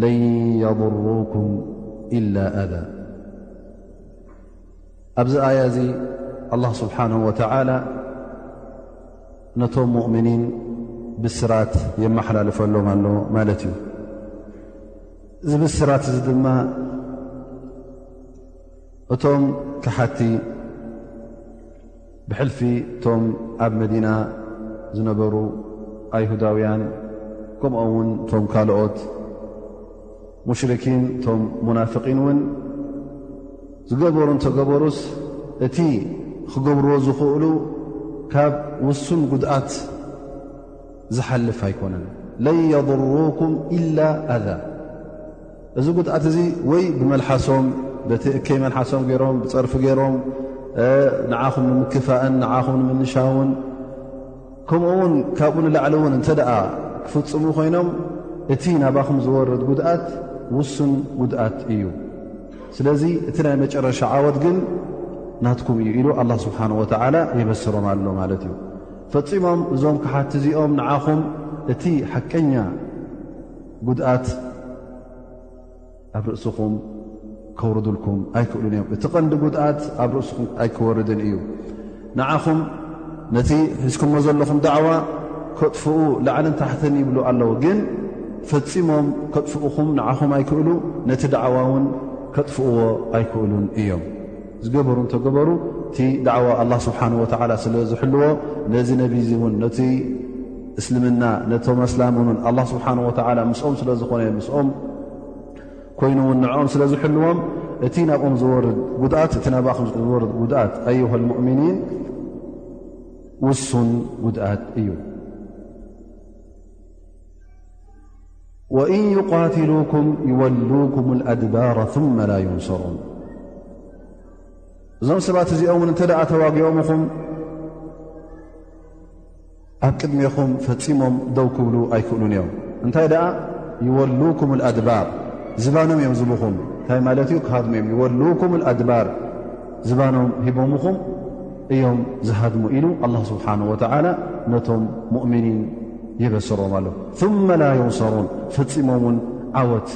ለን የضሩኩም ኢላ ኣዛ ኣብዚ ኣያ እዚ ኣላ ስብሓን ወተላ ነቶም ሙእምኒን ብስራት የመሓላልፈሎም ኣሎ ማለት እዩ እዚ ብስራት እዚ ድማ እቶም ከሓቲ ብሕልፊ እቶም ኣብ መዲና ዝነበሩ ኣይሁዳውያን ከምኡ ውን እቶም ካልኦት ሙሽርኪን እቶም ሙናፍቒን እውን ዝገበሩ እንተገበሩስ እቲ ክገብርዎ ዝኽእሉ ካብ ውሱን ጉድኣት ዝሓልፍ ኣይኮነን ለን የضሩኩም ኢላ ኣዛ እዚ ጉድኣት እዚ ወይ ብመልሓሶም በቲ እከይ መልሓሶም ገይሮም ብፀርፊ ገይሮም ንዓኹም ንምክፋእን ንዓኹም ንምንሻውን ከምኡ ውን ካብኡ ንላዕሊ እውን እንተ ደኣ ክፍፅሙ ኮይኖም እቲ ናባኹም ዝወርድ ጉድኣት ውሱን ጉድኣት እዩ ስለዚ እቲ ናይ መጨረሻ ዓወት ግን ናትኩም እዩ ኢሉ ኣላ ስብሓን ወተዓላ የበስሮም ኣሎ ማለት እዩ ፈፂሞም እዞም ክሓቲ እዚኦም ንዓኹም እቲ ሓቀኛ ጉድኣት ኣብ ርእስኹም ከውርዱልኩም ኣይክእሉን እዮም እቲ ቀንዲ ጉድኣት ኣብ ርእስኹም ኣይክወርድን እዩ ንዓኹም ነቲ ሒዝኩሞ ዘለኹም ዳዕዋ ከጥፍኡ ላዕልን ታሕትን ይብሉ ኣለዉ ግን ፈፂሞም ከጥፍኡኹም ንዓኹም ኣይክእሉ ነቲ ዳዕዋ እውን ከጥፍእዎ ኣይክእሉን እዮም ዝገበሩ እንተገበሩ እቲ ዳዕዋ ኣላ ስብሓን ወተዓላ ስለ ዝሕልዎ ነዚ ነቢ ዚ እውን ነቲ እስልምና ነቶም ኣስላምን ን ኣላ ስብሓን ወተዓላ ምስኦም ስለ ዝኾነ ምስኦም ኮይኑ እውን ንዕኦም ስለ ዝሕልዎም እቲ ናብኦም ዝወርድ ጉድኣት እቲ ናብኹም ዝወርድ ጉድኣት ኣዩሃ ልሙእምኒን ውሱን ጉድኣት እዩ ወእን ይቃትሉኩም ይወሉኩም ኣድባራ ثመ ላ ዩንሰሩን እዞም ሰባት እዚኦም ውን እንተ ተዋጊኦምኹም ኣብ ቅድሜኹም ፈፂሞም ደው ክብሉ ኣይክእሉን እዮም እንታይ ደኣ ይወሉኩም ኣድባር ዝባኖም እዮም ዝብኹም እንታይ ማለት እዩ ክሃድሙ እዮም ይወሉኩም ኣድባር ዝባኖም ሂቦምኹም እዮም ዝሃድሙ ኢሉ ኣላ ስብሓን ወተዓላ ነቶም ሙእምኒን ይበስሮም ኣሎ ثመ ላ የውሰሩን ፈፂሞም ውን ዓወት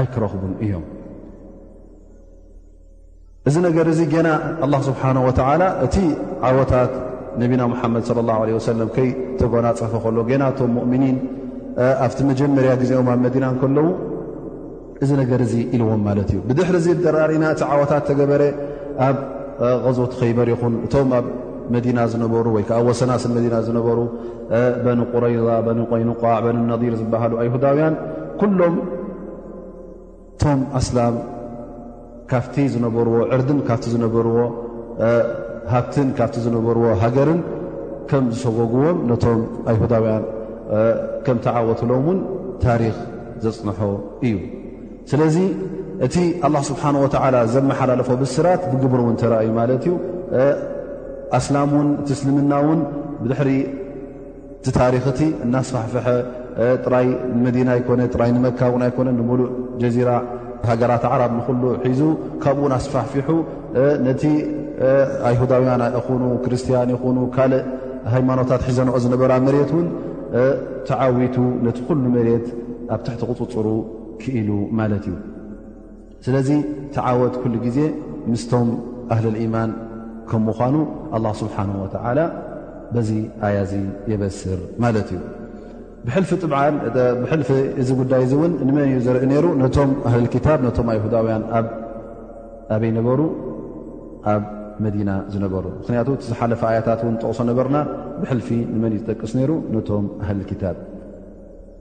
ኣይክረኽቡን እዮም እዚ ነገር እዚ ገና ኣላ ስብሓን ወተዓላ እቲ ዓወታት ነቢና ሙሓመድ صለ ላه ለ ወሰለም ከይ ተጎናፀፈ ከሎ ገና እቶም ሙእምኒን ኣብቲ መጀመርያ ግዜኦም ኣብ መዲና ከለዉ እዚ ነገር እዚ ኢልዎም ማለት እዩ ብድሕሪ እዚ ደራሪና እቲ ዓወታት ተገበረ ኣብ غዝወት ኸይበር ይኹን እቶም ኣብ መዲና ዝነበሩ ወይ ከዓ ወሰናስን መዲና ዝነበሩ በኒ ቁረይዛ በኒ ቆይንቋዕ በኒ ነዲር ዝበሃሉ ኣይሁዳውያን ኩሎም እቶም ኣስላም ካብቲ ዝነበርዎ ዕርድን ካብቲ ዝነበርዎ ሃብትን ካብቲ ዝነበርዎ ሃገርን ከም ዝሰጎግዎም ነቶም ኣይሁዳውያን ከም ተዓወትሎም እውን ታሪክ ዘፅንሖ እዩ ስለዚ እቲ ኣላ ስብሓን ወተላ ዘመሓላለፎ ብስራት ብግብሪ እውን ተራእዩ ማለት እዩ ኣስላም ውን እቲ እስልምና እውን ብድሕሪ እቲ ታሪኽ እቲ እናስፋሕፍሐ ጥራይ ንመዲና ኣይኮነ ጥራይ ንመካ እውን ኣይኮነ ንሙሉእ ጀዚራ ሃገራት ዓራብ ንኩሉ ሒዙ ካብኡ እውን ኣስፋሕፊሑ ነቲ ኣይሁዳውያን ይኹኑ ክርስትያን ይኹኑ ካልእ ሃይማኖታት ሒዘንኦ ዝነበራ መሬት እውን ተዓዊቱ ነቲ ኩሉ መሬት ኣብ ትሕቲ ቁፅፅሩ ክኢሉ ማለት እዩ ስለዚ እቲ ዓወት ኩሉ ግዜ ምስቶም ኣህልልኢማን ከም ምዃኑ ኣላ ስብሓን ወተዓላ በዚ ኣያ እዚ የበስር ማለት እዩ ብሕልፊ ጥብዓን ብሕልፊ እዚ ጉዳይ እዚ እውን ንመን እዩ ዘርኢ ነይሩ ነቶም ኣህልል ክታብ ነቶም ኣይሁዳውያን ኣብ ኣበይ ነበሩ ኣብ መዲና ዝነበሩ ምክንያቱ እቲ ዝሓለፈ ኣያታት እውን ጠቕሶ ነበርና ብሕልፊ ንመን እዩ ዝጠቅስ ነይሩ ነቶም ኣህልል ክታብ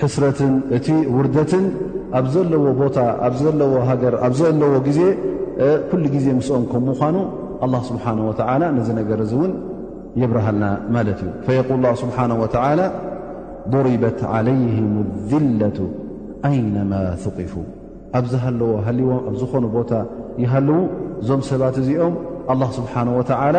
ሕስረትን እቲ ውርደትን ኣብ ዘለዎ ቦታ ኣብ ዘለዎ ሃገር ኣብ ዘለዎ ግዜ ኩሉ ግዜ ምስኦም ከም ምዃኑ ኣላ ስብሓን ወተዓላ ነዚ ነገር እዚ እውን የብርሃልና ማለት እዩ ፈየቁል ላ ስብሓን ወተዓላ ضሪበት ዓለይህም ذለቱ ኣይነማ ثቂፉ ኣብዚ ሃለዎ ሃልዎም ኣብ ዝኾኑ ቦታ ይሃልዉ እዞም ሰባት እዚኦም ኣላ ስብሓን ወተዓላ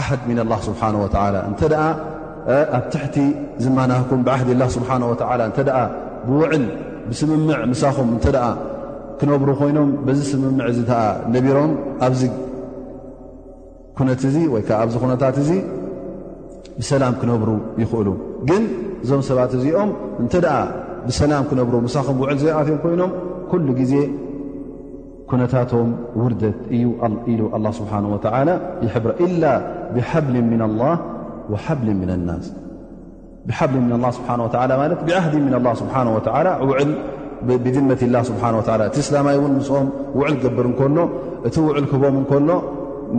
ዓህድ ምና ላህ ስብሓን ወተዓላ እንተ ደኣ ኣብ ትሕቲ ዝማናህኩም ብዓህዲ ላ ስብሓን ወተዓላ እንተ ደኣ ብውዕል ብስምምዕ ምሳኹም እንተ ደኣ ክነብሩ ኮይኖም በዚ ስምምዕ እዚ ተኣ ነቢሮም ኣብዚ ኩነት እዚ ወይ ከዓ ኣብዚ ኩነታት እዚ ብሰላም ክነብሩ ይኽእሉ ግን እዞም ሰባት እዚኦም እንተ ደኣ ብሰላም ክነብሩ ምሳኹም ውዕል ዘይኣትዮም ኮይኖም ኩሉ ግዜ ኩነታቶም ውርደት እዩ ኢሉ ኣላ ስብሓን ወተላ ይሕብረ ኢላ ብሓብሊ ምና ላ ወሓብሊ ምና ናስ ብሓብሊ ምና ላ ስብሓ ወላ ማለት ብዓህዲ ምና ላ ስብሓ ወላ ውዕል ብድመት ላ ስብሓ ወላ እቲ እስላማይ እውን ምስኦም ውዕል ገብር እንከሎ እቲ ውዕል ክቦም እንከሎ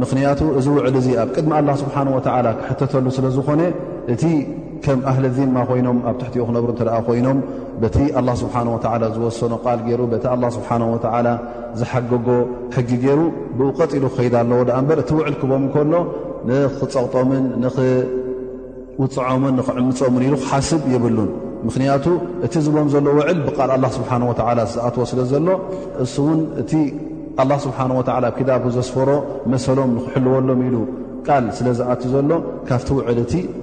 ምኽንያቱ እዚ ውዕል እዚ ኣብ ቅድሚ ኣላ ስብሓን ወተዓላ ክሕተተሉ ስለ ዝኾነ እቲ ከም ኣህሊ ዚማ ኮይኖም ኣብ ትሕቲኡ ክነብሩ እንተ ኮይኖም በቲ ኣላ ስብሓን ወተዓላ ዝወሰኖ ቃል ገይሩ በቲ ኣላ ስብሓን ወተዓላ ዝሓገጎ ሕጊ ገይሩ ብኡ ቀጢሉ ክኸይዳ ኣለዎ ድኣ እምበር እቲ ውዕል ክቦም ከሎ ንኽጸቕጦምን ንኽውፅዖምን ንኽዕምፆምን ኢሉ ክሓስብ የብሉን ምኽንያቱ እቲ ዝቦም ዘሎ ውዕል ብቃል ኣላ ስብሓን ወተዓላ ዝኣትዎ ስለ ዘሎ እሱ እውን እቲ ኣላ ስብሓን ወተዓላ ኣብ ክዳቡ ዘስፈሮ መሰሎም ንክሕልወሎም ኢሉ ቃል ስለ ዝኣት ዘሎ ካብቲ ውዕል እቲ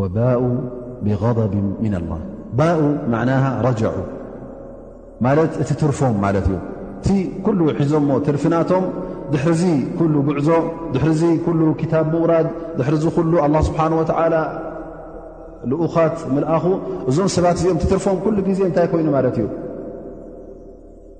ወባኡ ብغضብ ምና ላ ባኡ ማዕናሃ ረጀዑ ማለት እቲ ትርፎም ማለት እዩ እቲ ኩሉ ሒዞሞ ትርፍናቶም ድሕርዚ ኩሉ ጉዕዞ ድሕርዚ ኩሉ ክታብ ምውራድ ድሕርዚ ኩሉ ኣላ ስብሓን ወተዓላ ልኡኻት ምልኣኹ እዞም ሰባት እዚኦም ትትርፎም ኩሉ ግዜ እንታይ ኮይኑ ማለት እዩ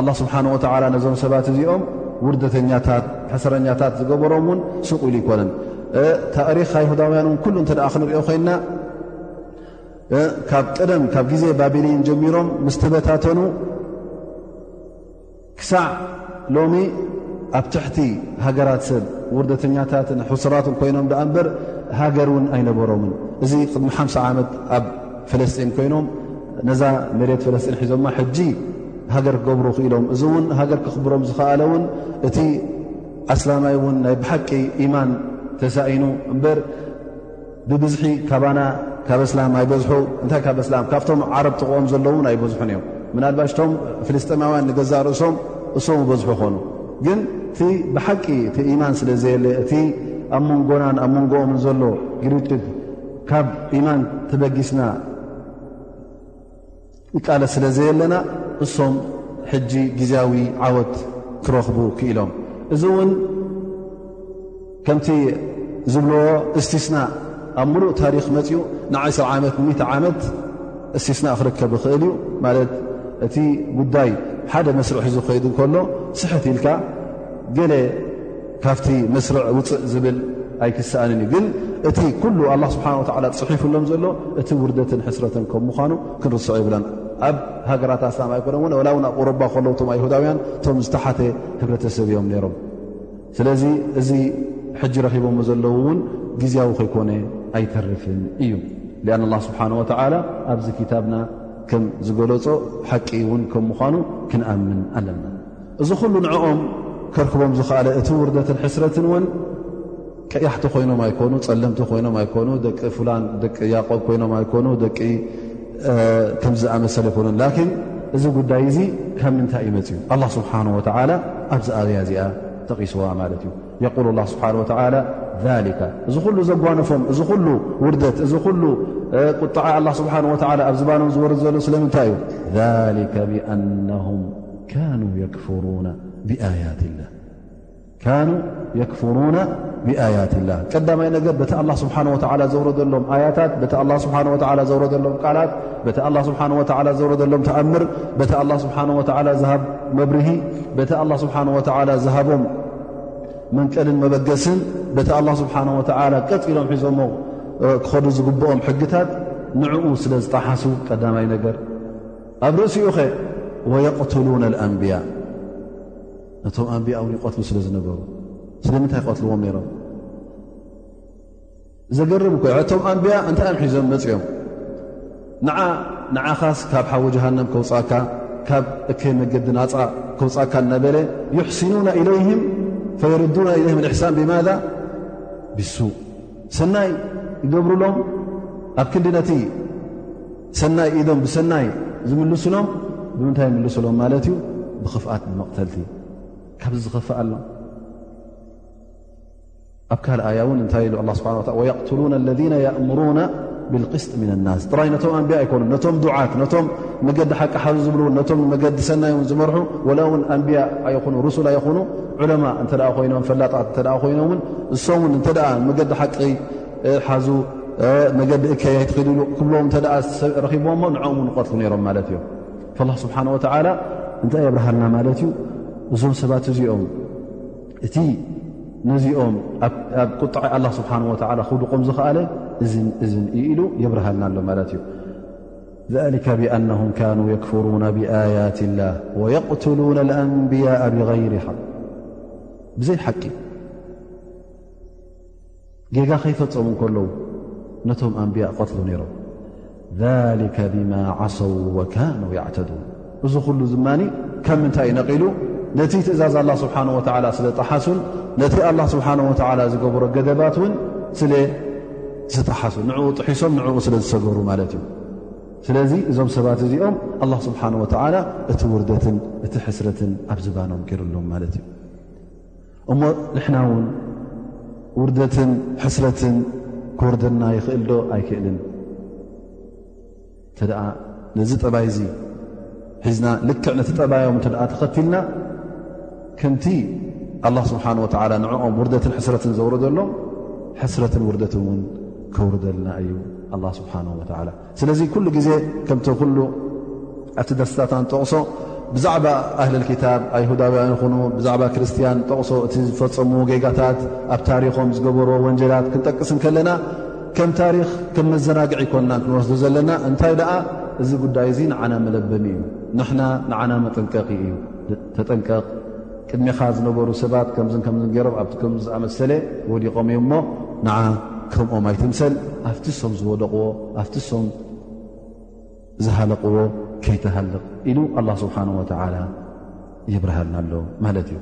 ኣላ ስብሓን ወተዓላ ነዞም ሰባት እዚኦም ውርደተኛታት ሕሰረኛታት ዝገበሮም እውን ሱቕ ኢሉ ኣይኮነን ታሪክ ኣይሁዳውያን እውን ኩሉ እንተደኣ ክንሪኦ ኮይንና ካብ ቀደም ካብ ግዜ ባቢሊን ጀሚሮም ምስ ተበታተኑ ክሳዕ ሎሚ ኣብ ትሕቲ ሃገራት ሰብ ውርደተኛታትን ሕሱራትን ኮይኖም ደኣ እምበር ሃገር እውን ኣይነበሮምን እዚ ቅድሚ ሓ ዓመት ኣብ ፈለስጢን ኮይኖም ነዛ መሬት ፈለስጢን ሒዞማ ሕጂ ሃገር ክገብሩ ክኢሎም እዚ እውን ሃገር ክኽብሮም ዝኸኣለ እውን እቲ ኣስላማይ እውን ናይ ብሓቂ ኢማን ተሳኢኑ እምበር ብብዝሒ ካባና ካብ ኣስላም ኣይበዝሑ እንታይ ካብ ኣስላም ካብቶም ዓረብ ጥቕኦም ዘለዉን ኣይበዝሑን እዮም ምናልባሽ እቶም ፍልስጥማውያን ንገዛእ ርእሶም እሶም ዝበዝሑ ይኾኑ ግን እቲ ብሓቂ እቲ ኢማን ስለ ዘየለ እቲ ኣብ መንጎናን ኣብ መንጎኦምን ዘሎ ግርጭት ካብ ኢማን ተበጊስና ንቃለስ ስለ ዘየለና እሶም ሕጂ ግዜያዊ ዓወት ክረኽቡ ክኢሎም እዚ እውን ከምቲ ዝብልዎ እስቲስና ኣብ ሙሉእ ታሪክ መፅኡ ንዓይ ሰ ዓመት ን ዓመት እስቲስና ክርከብ ይኽእል እዩ ማለት እቲ ጉዳይ ሓደ መስርሒ ዝከይዱ ከሎ ስሕት ኢልካ ገለ ካብቲ መስርዕ ውፅእ ዝብል ኣይክሰኣንን እዩ ግን እቲ ኩሉ ኣላ ስብሓን ወተላ ፅሒፉሎም ዘሎ እቲ ውርደትን ሕስረትን ከም ምዃኑ ክንርስዖ ይብላን ኣብ ሃገራት ኣስላም ኣይኮነ ውን ወላ እውን ኣብ ኦሮባ ከለውቶም ኣይሁዳውያን እቶም ዝተሓተ ህብረተሰብ እዮም ነይሮም ስለዚ እዚ ሕጂ ረኺቦም ዘለዉ እውን ግዜያዊ ከይኮነ ኣይተርፍን እዩ ሊኣን ኣላ ስብሓን ወተላ ኣብዚ ክታብና ከም ዝገለፆ ሓቂ እውን ከም ምዃኑ ክንኣምን ኣለና እዚ ኩሉ ንዕኦም ከርክቦም ዝኸኣለ እቲ ውርደትን ሕስረትን እውን ቀያሕቲ ኮይኖም ኣይኮኑ ጸለምቲ ኮይኖም ኣይኮኑ ደቂ ፍላን ደቂ ያቆብ ኮይኖም ኣይኮኑ ደቂ ከምዝኣመሰለ ኣይኮኑን ላኪን እዚ ጉዳይ እዚ ካብ ምንታይ እዩ መፅኡ ኣላ ስብሓን ወተላ ኣብዚ ኣያ እዚኣ ጠቒስዋ ማለት እዩ የቁል ላ ስብሓን ወተላ ሊካ እዚ ኩሉ ዘጓነፎም እዚ ኩሉ ውርደት እዚ ኩሉ ቁጣዓ ኣላ ስብሓን ወላ ኣብ ዝባኖም ዝወርድ ዘሎ ስለምንታይ እዩ ሊከ ብኣነም ካኑ የክፍሩና ብኣያት ላ ቀዳማይ ነገር በቲ ኣላ ስብሓን ወላ ዘውረደሎም ኣያታት በቲ ኣላ ስብሓ ወላ ዘውረደሎም ቃላት በቲ ኣላ ስብሓ ወላ ዘውረደሎም ተኣምር በቲ ኣላ ስብሓ ወላ ዝሃብ መብርሂ በቲ ኣላ ስብሓ ወላ ዝሃቦም መንቀልን መበገስን በቲ ኣላ ስብሓ ወላ ቀፅ ኢሎም ሒዞሞ ክኸዱ ዝግብኦም ሕግታት ንዕኡ ስለ ዝጠሓሱ ቀዳማይ ነገር ኣብ ርእሲኡኸ ወየቕትሉን ኣልኣንብያ ነቶም ኣንብያ እውን ይቐትሉ ስለ ዝነበሩ ስለምንታይ ይቐትልዎም ነይሮም ዘገርም እኮ እቶም ኣንብያ እንታይ እዮም ሒዞም መፅኦም ንዓ ንዓኻስ ካብ ሓዊ ጀሃንም ከውፃካ ካብ እከይ መገዲ ናፃ ከውፃካ እናበለ ዩሕስኑና ኢለይህም ፈየርዱና ኢለይም ኣልእሕሳን ብማዛ ብሱእ ሰናይ ይገብሩሎም ኣብ ክንዲ ነቲ ሰናይ ኢዶም ብሰናይ ዝምልሱሎም ብምንታይ ይምልሱሎም ማለት እዩ ብኽፍኣት ብመቕተልቲ ካብዚ ዝኸፍእ ኣሎ ኣብ ካል ኣያ እውን እንታይ ኢሉ ኣ ስብሓ ወየቅትሉና ለذ የእምሩና ብልቅስጢ ምና ናስ ጥራይ ነቶም ኣንቢያ ኣይኮኑ ነቶም ዱዓት ነቶም መገዲ ሓቂ ሓዙ ዝብሉ ነቶም መገዲ ሰናይ ውን ዝመርሑ ወላ እውን ኣንቢያ ኣይኹኑ ሩሱል ኣይኹኑ ዑለማ እንተ ኮይኖም ፈላጣት እተ ኮይኖምን እሶምን እንተ መገዲ ሓቂ ሓዙ መገዲ እከይ ኣይትኸድሉ ክብሎም እተ ረኪብዎሞ ንኦም ውን ቐትሉ ነይሮም ማለት እዮም ላ ስብሓን ወተላ እንታይ የብርሃልና ማለት እዩ እዞም ሰባት እዚኦም እቲ ነዚኦም ኣብ ቁጣዐ ኣላ ስብሓን ወላ ክውድቆም ዝኸኣለ እዝን እዝን እዩ ኢሉ የብርሃልና ኣሎ ማለት እዩ ذሊከ ብኣነም ካኑ የክፍሩና ብኣያት ላህ ወየቕትሉና ኣንብያء ብغይር ሓ ብዘይ ሓቂ ጌጋ ከይፈፀሙ እንከለዉ ነቶም ኣንብያ ቀትሉ ነይሮም ذሊከ ብማ ዓሰው ወካኑ ያዕተዱን እዚ ኩሉ ድማ ካብ ምንታይ እዩ ነቒሉ ነቲ ትእዛዝ ኣላ ስብሓን ወተዓላ ስለ ጠሓሱን ነቲ ኣላ ስብሓን ወተዓላ ዝገበሮ ገደባት እውን ስለ ዝተሓሱ ንዕኡ ጥሒሶም ንዕኡ ስለ ዝሰገሩ ማለት እዩ ስለዚ እዞም ሰባት እዚኦም ኣላ ስብሓን ወተዓላ እቲ ውርደትን እቲ ሕስረትን ኣብ ዝባኖም ገይሩሎም ማለት እዩ እሞ ንሕና ውን ውርደትን ሕስረትን ክወርደና ይኽእል ዶ ኣይክእልን እተ ነዚ ጠባይ እዚ ሒዝና ልክዕ ነቲ ጠባዮም እተ ተኸትልና ከምቲ ኣላ ስብሓን ወተላ ንዕኦም ውርደትን ሕስረትን ዘውረደሎም ሕስረትን ውርደትን እውን ከውርደልና እዩ ኣላ ስብሓን ወተላ ስለዚ ኩሉ ግዜ ከምቲ ኩሉ ኣብቲ ደርሲታትና ንጠቕሶ ብዛዕባ ኣህል ክታብ ኣይሁዳውያን ይኹኑ ብዛዕባ ክርስትያን ጠቕሶ እቲ ዝፈፀምዎ ጌጋታት ኣብ ታሪኾም ዝገበርዎ ወንጀላት ክንጠቅስ እንከለና ከም ታሪክ ከም መዘናግዒ ይኮና ክንወስዶ ዘለና እንታይ ደኣ እዚ ጉዳይ እዚ ንዓና መለበሚ እዩ ንሕና ንዓና መጠንቀቂ እዩ ተጠንቀቕ ቅድሜኻ ዝነበሩ ሰባት ከምዝን ከምዝን ገይሮም ኣብቲ ከም ዝኣመሰለ ወዲቖም እዩሞ ንዓ ከምኦም ኣይትምሰል ኣብቲ ሶም ዝወደቕዎ ኣብቲ ሶም ዝሃለቕዎ ከይተሃልቕ ኢሉ ኣላ ስብሓን ወተዓላ ይብርሃልና ኣሎ ማለት እዩ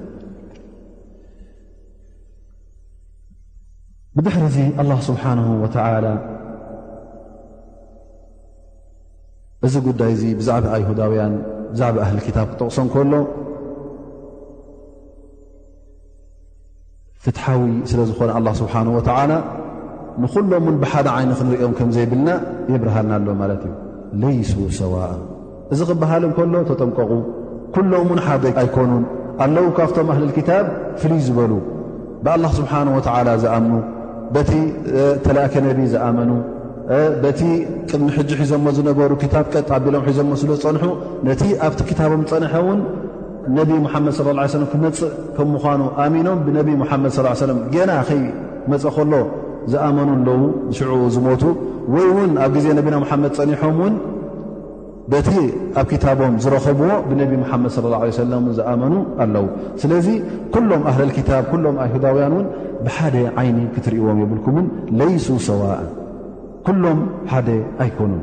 ብድሕሪ እዚ ኣላ ስብሓን ወተዓላ እዚ ጉዳይ እዚ ብዛዕባ ኣይሁዳውያን ብዛዕባ ኣህሊ ክታብ ክጠቕሶ ከሎ ፍትሓዊ ስለ ዝኾነ ኣላ ስብሓን ወተዓላ ንኹሎም ውን ብሓደ ዓይኒ ክንሪኦም ከም ዘይብልና የብርሃልና ኣሎ ማለት እዩ ለይሱ ሰዋእ እዚ ክበሃል እንከሎ ተጠንቀቑ ኩሎም ውን ሓደ ኣይኮኑን ኣለዉ ካብቶም ኣህሊ ክታብ ፍልይ ዝበሉ ብኣላ ስብሓን ወተዓላ ዝኣምኑ በቲ ተላእከ ነቢ ዝኣመኑ በቲ ቅድሚ ሕጂ ሒዞሞ ዝነበሩ ክታብ ቀጥ ኣቢሎም ሒዞሞ ስለ ዝፀንሑ ነቲ ኣብቲ ክታቦም ዝፀንሐ እውን ነቢ ሙሓመድ ስ ላ ሰለም ክመፅእ ከም ምዃኑ ኣሚኖም ብነቢ ሙሓመድ ስ ሰለም ገና ከይ መፀ ከሎ ዝኣመኑ ኣለዉ ሽዑ ዝሞቱ ወይ እውን ኣብ ግዜ ነቢና ሙሓመድ ፀኒሖም እውን በቲ ኣብ ክታቦም ዝረኸብዎ ብነቢ ሙሓመድ ስለ ላ ሰለም ን ዝኣመኑ ኣለው ስለዚ ኩሎም ኣህለል ክታብ ኩሎም ኣይሁዳውያን እውን ብሓደ ዓይኒ ክትርእዎም የብልኩምን ለይሱ ሰዋእ ኩሎም ሓደ ኣይኮኑን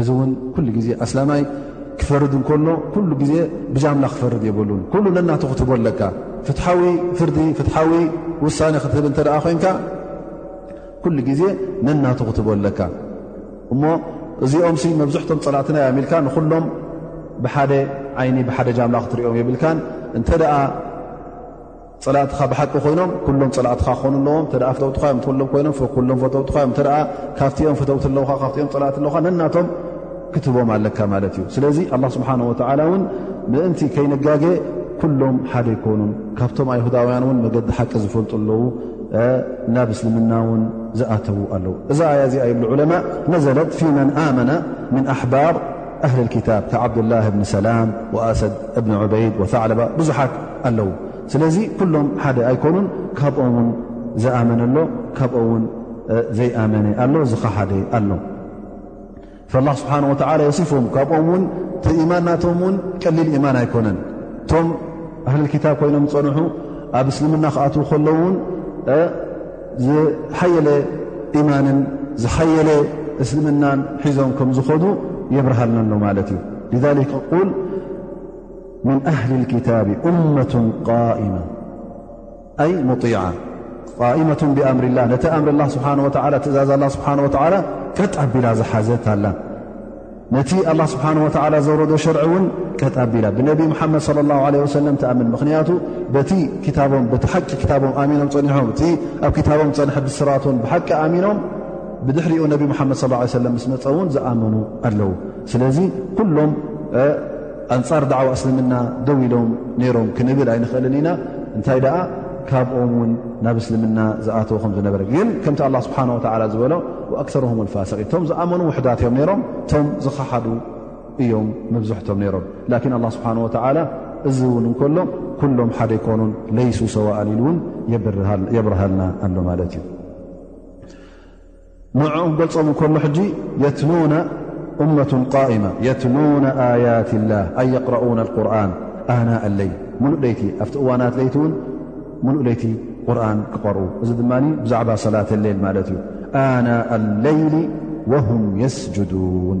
እዚ እውን ኩሉ ግዜ ኣስላማይ ክፈርድ እንከሎ ኩሉ ግዜ ብጃምላ ክፈርድ የብሉን ኩሉ ነናቱ ክትህቦ ኣለካ ፍትሓዊ ፍርዲ ፍትሓዊ ውሳነ ክትህብ እንተ ኮንካ ኩሉ ግዜ ነናቱ ክትህቦ ኣለካ እሞ እዚኦምሲ መብዝሕቶም ፀላእትና እያ ኢልካ ንኩሎም ብሓደ ዓይኒ ብሓደ ጃምላ ክትሪኦም የብልካን እንተ ጸላእትኻ ብሓቂ ኮይኖም ኩሎም ጸላእትኻ ክኾኑ ኣለዎም እተ ፍተውትኻ እዮም ትሎም ኮይኖም ኩሎም ፈተውትኻ እዮም እተ ካብቲኦም ፍተውቲ ኣለውኻ ካብኦም ጸላእቲ ኣለውኻ ነናቶም ክትቦም ኣለካ ማለት እዩ ስለዚ ኣላ ስብሓን ወተዓላ እውን ምእንቲ ከይንጋገ ኩሎም ሓደ ኣይኮኑን ካብቶም ኣይሁዳውያን እውን መገዲ ሓቂ ዝፈልጡ ኣለዉ ናብ እስልምና እውን ዝኣተዉ ኣለዉ እዛ ኣያ እዚኣ ይብሉ ዑለማ ነዘለት ፊ መን ኣመነ ምን ኣሕባር ኣህሊ ልክታብ ከዓብድላህ እብኒ ሰላም ወኣሰድ እብኒ ዑበይድ ወታዕለባ ብዙሓት ኣለዉ ስለዚ ኩሎም ሓደ ኣይኮኑን ካብኦም እውን ዝኣመነ ኣሎ ካብኦ ውን ዘይኣመነ ኣሎ ዝኸሓደ ኣሎ ላ ስብሓን ወተላ የሲፎም ካብኦም ውን እቲ ኢማን ናቶም ውን ቀሊል ኢማን ኣይኮነን እቶም ኣህልል ክታብ ኮይኖም ዝፀንሑ ኣብ እስልምና ክኣትዉ ከለዉ ውን ዝሓየለ ኢማንን ዝሓየለ እስልምናን ሒዞም ከም ዝኸዱ የብርሃልናሎ ማለት እዩ ል ምን ኣህሊ ልክታብ እመት ቃኢማ ኣይ ሙጢዓ ቃኢመት ብኣምር ላ ነቲ ኣምር ላ ስብሓ ወላ ትእዛዝ ላ ስብሓ ወላ ቀጥ ኣቢላ ዝሓዘት ኣላ ነቲ ኣላ ስብሓን ወላ ዘውረዶ ሸርዒ እውን ቀጥ ኣቢላ ብነቢ ሙሓመድ ለ ላ ለ ወሰለም ትኣምን ምኽንያቱ በቲ ክታቦም በቲ ሓቂ ክታቦም ኣሚኖም ፀኒሖም እቲ ኣብ ክታቦም ፀንሐ ብስራትን ብሓቂ ኣሚኖም ብድሕሪኡ ነቢ ሙሓመድ ስ ሰለም ምስ መፀ እውን ዝኣመኑ ኣለዉ ስለዚ ኩሎም ኣንጻር ዳዕዋ እስልምና ደው ኢሎም ነይሮም ክንብል ኣይንኽእልን ኢና እንታይ ደኣ ካብኦም ውን ናብ እስልምና ዝኣተዉ ከም ዝነበረ ግን ከምቲ ኣላ ስብሓን ወተላ ዝበሎ ኣክተርም ፋሰቂ እቶም ዝኣመኑ ውሕዳት እዮም ነይሮም እቶም ዝኸሓዱ እዮም መብዝሕቶም ነይሮም ላኪን ኣላ ስብሓን ወተላ እዚ እውን እንከሎ ኩሎም ሓደ ይኮኑን ለይሱ ሰዋእን ኢሉ እውን የብርሃልና ኣሎ ማለት እዩ ንዕኡ ክገልጾም እንከሎ ሕጂ የትሉነ እመት ቃኢማ የትሉነ ኣያት ላህ ኣይ የቅረኡና ቁርን ኣና ኣለይ ሙሉእ ለይቲ ኣብቲ እዋናት ለይቲ እውን ሙሉእ ለይቲ ቁርን ክቐርኡ እዚ ድማ ብዛዕባ ሰላት ሌል ማለት እዩ ኣና ኣለይሊ ወሁም የስጁዱን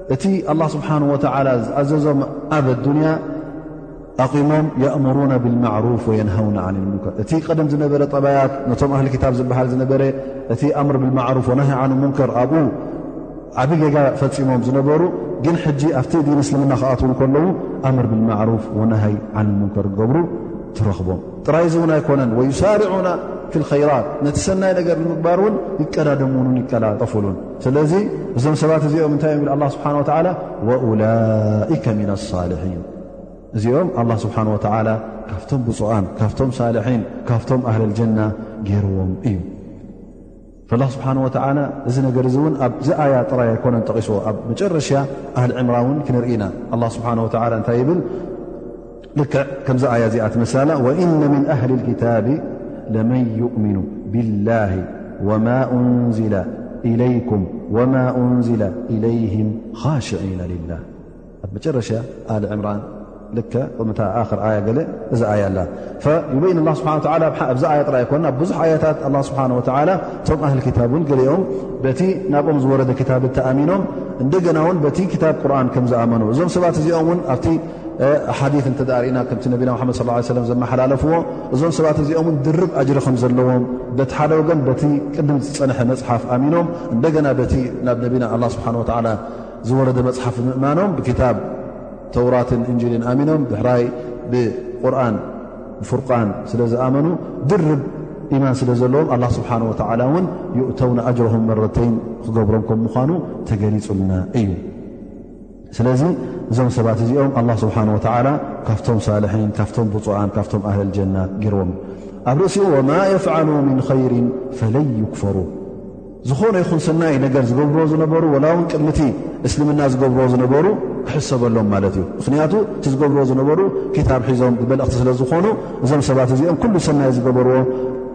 እቲ ኣላ ስብሓን ወተላ ዝኣዘዞም ኣብ ኣዱንያ ኣቒሞም የእምሩና ብልማዕሩፍ ወየንሃውና ዓን ሙንከር እቲ ቀደም ዝነበረ ጠባያት ነቶም ኣህሊ ክታብ ዝበሃል ዝነበረ እቲ ኣምር ብልማዕሩፍ ወናሃ ዓን ሙንከር ኣብኡ ዓብ ጌጋ ፈፂሞም ዝነበሩ ግን ሕጂ ኣብቲ ዲን እስልምና ክኣትው ከለዉ ኣምር ብልማዕሩፍ ወናሃይ ዓን ሙንከር ገብሩ ትረኽቦም ጥራይ እዚ እውን ኣይኮነን ወዩሳርዑና ፊ ልከይራት ነቲ ሰናይ ነገር ንምግባር እውን ይቀዳደምውንን ይቀላጠፍሉን ስለዚ እዞም ሰባት እዚኦም እንታይ እዮም ብ ኣላ ስብሓን ወተዓላ ወኡላይከ ምና ኣሳልሒን እዚኦም ኣላ ስብሓን ወተዓላ ካብቶም ብፁኣን ካብቶም ሳልሒን ካብቶም ኣህለልጀና ገይርዎም እዩ ፈላ ስብሓን ወተዓላ እዚ ነገር እዚ እውን ኣብዚ ኣያ ጥራይ ኣይኮነን ጠቒስዎ ኣብ መጨረሻ ኣህል ዕምራ እውን ክንርኢና ኣላ ስብሓን ወተዓላ እንታይ ይብል ልክዕ ከምዚ ኣያ እዚኣ ትመሳላ ወእነ ምን ኣህሊ ክታብ ለመን ዩእምኑ ብላሂ ወማ እንዝላ ኢለይኩም ወማ እንዝላ ኢለይህም ኻሽዒና ልላህ ኣብ መጨረሻ ኣል ዕምራን ልከ ቕምታ ኣክር ኣያ ገለ እዚ ኣያ ኣላ ፈዩበይን ላ ስብሓ ላ ኣብዚ ኣያ ጥራይ ኣይኮና ብዙሕ ኣያታት ኣላ ስብሓን ወተዓላ እቶም ኣህል ክታብ እውን ገሊኦም በቲ ናብኦም ዝወረደ ክታብ እተኣሚኖም እንደገና እውን በቲ ክታብ ቁርን ከም ዝኣመኑ እዞም ሰባት እዚኦም እውን ኣብቲ ሓዲ እንተ ርእና ከምቲ ነቢና ሓመድ ስ ሰለም ዘመሓላለፍዎ እዞም ሰባት እዚኦምን ድርብ ኣጅሪ ከም ዘለዎም በቲ ሓደ ወገን በቲ ቅድም ዝፀንሐ መፅሓፍ ኣሚኖም እንደገና በቲ ናብ ነቢና ኣ ስብሓ ወላ ዝወረደ መፅሓፍ ምእማኖም ብክታብ ተውራትን እንጅልን ኣሚኖም ድሕራይ ብቁርን ብፍርቃን ስለ ዝኣመኑ ድርብ ኢማን ስለ ዘለዎም ኣላ ስብሓ ወላ እውን ይእተውና ኣጅሮም መረተይን ክገብሮም ከም ምኳኑ ተገሊፁልና እዩ ስለዚ እዞም ሰባት እዚኦም ኣላ ስብሓን ወተዓላ ካብቶም ሳልሒን ካብቶም ብፁዓን ካብቶም ኣህል ጀና ገይርዎም ኣብ ርእሲኡ ወማ የፍዓሉ ምን ኸይርን ፈለይ ይክፈሩ ዝኾነ ይኹን ሰናይ ነገር ዝገብርዎ ዝነበሩ ወላ እውን ቅድሚቲ እስልምና ዝገብርዎ ዝነበሩ ክሕሰበሎም ማለት እዩ ምኽንያቱ እቲ ዝገብርዎ ዝነበሩ ክታብ ሒዞም ብመልእኽቲ ስለ ዝኾኑ እዞም ሰባት እዚኦም ኩሉ ሰናይ ዝገበርዎ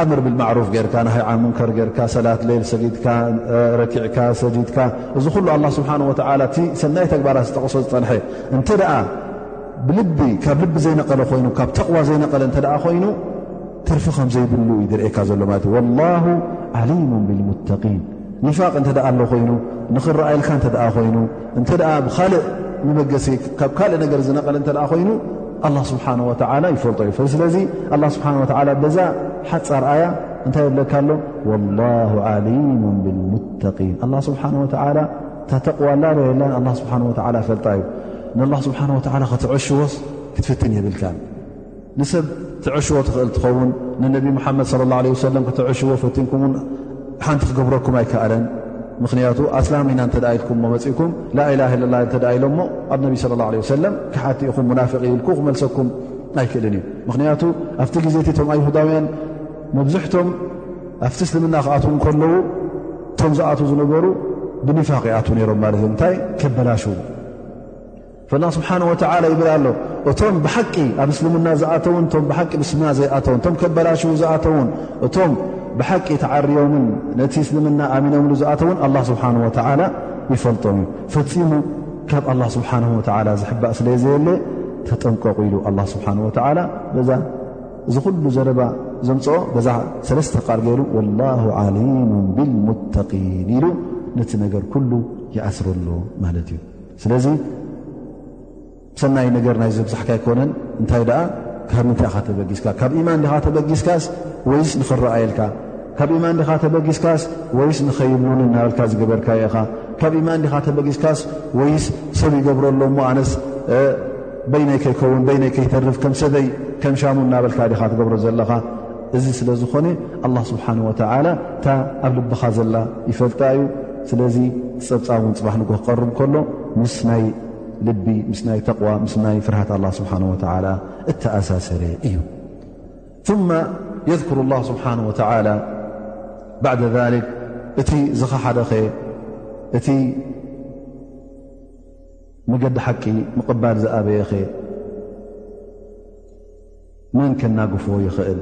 ኣምር ብልማዕሩፍ ጌርካ ንሃይ ዓን ሙንከር ጌርካ ሰላት ሌል ሰጊድካ ረኪዕካ ሰጂድካ እዚ ኩሉ ኣላ ስብሓን ወተዓላ እቲ ሰናይ ተግባራት ዝጠቐሶ ዝፀንሐ እንተ ደኣ ብልቢ ካብ ልቢ ዘይነቐለ ኮይኑ ካብ ተቕዋ ዘይነቐለ እንተ ደኣ ኮይኑ ትርፊ ከም ዘይብሉ እዩ ዝርእካ ዘሎ ማለት እዩ ወላሁ ዓሊሙ ብልሙተቒን ኒፋቅ እንተ ደኣ ኣሎ ኮይኑ ንኽረኣየልካ እንተ ደኣ ኮይኑ እንተ ደኣ ብካልእ ንመገሲ ካብ ካልእ ነገር ዝነቐለ እንተ ደኣ ኮይኑ ኣላ ስብሓን ወተዓላ ይፈልጦ እዩ ስለዚ ኣላ ስብሓን ወተዓላ በዛ ሓፃር ኣያ እንታይ የብለካ ኣሎ ወላሁ ዓሊሙን ብልሙተቒን ኣላ ስብሓን ወተዓላ እታ ተቕዋላ ርየላን ኣላ ስብሓን ወተዓላ ፈልጣ እዩ ንኣላ ስብሓን ወተዓላ ክትዕሽዎስ ክትፍትን የብልካን ንሰብ ትዕሽዎ ትኽእል ትኸውን ንነቢ ሙሓመድ ለ ላ ለ ወሰለም ክትዕሽዎ ፈትንኩምውን ሓንቲ ክገብረኩም ኣይከኣለን ምኽንያቱ ኣስላም ኢና እተ ኢልኩም መፅእኩም ላኢላ ለላ እተ ኢሎ ሞ ኣብ ነቢ ስለ ላ ለ ሰለም ክሓቲ ኢኹም ሙናፍቂ ኢልኩ ክመልሰኩም ኣይክእልን እዩ ምኽንያቱ ኣብቲ ግዜ እቲ እቶም ኣይሁዳውያን መብዝሕቶም ኣብቲ እስልምና ክኣት ከለዉ እቶም ዝኣት ዝነበሩ ብኒፋቅ ይኣት ነይሮም ማለት እዮም እንታይ ከበላሽዉ ፈላ ስብሓን ወተላ ይብል ኣሎ እቶም ብሓቂ ኣብ እስልምና ዝኣተውን እቶም ብሓቂ ብስልምና ዘይኣተውን እቶም ከበላሽው ዝኣተውን እቶም ብሓቂ ተዓርዮምን ነቲ እስልምና ኣሚኖምሉ ዝኣተውን ኣላ ስብሓን ወተላ ይፈልጦም እዩ ፈፂሙ ካብ ኣላ ስብሓን ወተላ ዝሕባእ ስለ ዘየለ ተጠንቀቑ ኢሉ ኣላ ስብሓን ወተላ በዛ እዚ ኩሉ ዘረባ ዘምፅኦ በዛ ሰለስተ ቃል ገይሩ ወላሁ ዓሊሙ ብልሙተቒን ኢሉ ነቲ ነገር ኩሉ ይኣስረሉ ማለት እዩ ስለዚ ሰናይ ነገር ናይ ዘብዛሕካ ኣይኮነን እንታይ ደኣ ካብ ምንታይ ኻ ተበጊስካ ካብ ኢማን ዲኻ ተበጊስካስ ወይስ ንኽረኣየልካ ካብ ኢማን ዲኻ ተበጊስካስ ወይስ ንኸይብሉን እናበልካ ዝገበርካ ኢኻ ካብ ኢማን ዲኻ ተበጊስካስ ወይስ ሰብ ይገብሮ ኣሎ እሞ ኣነስ በይነይ ከይከውን በይነይ ከይተርፍ ከም ሰበይ ከም ሻሙ እናበልካ ዲኻ ትገብሮ ዘለኻ እዚ ስለ ዝኾነ ኣላ ስብሓን ወተዓላ እታ ኣብ ልብኻ ዘላ ይፈልጣ እዩ ስለዚ ፀብፃብ ውን ፅባሕ ንጎ ክቐርብ ከሎ ምስ ናይ ልቢ ምስ ናይ ተቕዋ ምስ ናይ ፍርሃት ኣላ ስብሓን ወተዓላ እተኣሳሰረ እዩ ማ የذክሩ ላ ስብሓን ወተላ ባዕደ ሊክ እቲ ዝኸሓደኸ እቲ መገዲ ሓቂ ምቕባል ዝኣበየኸ መን ከናግፎ ይኽእል?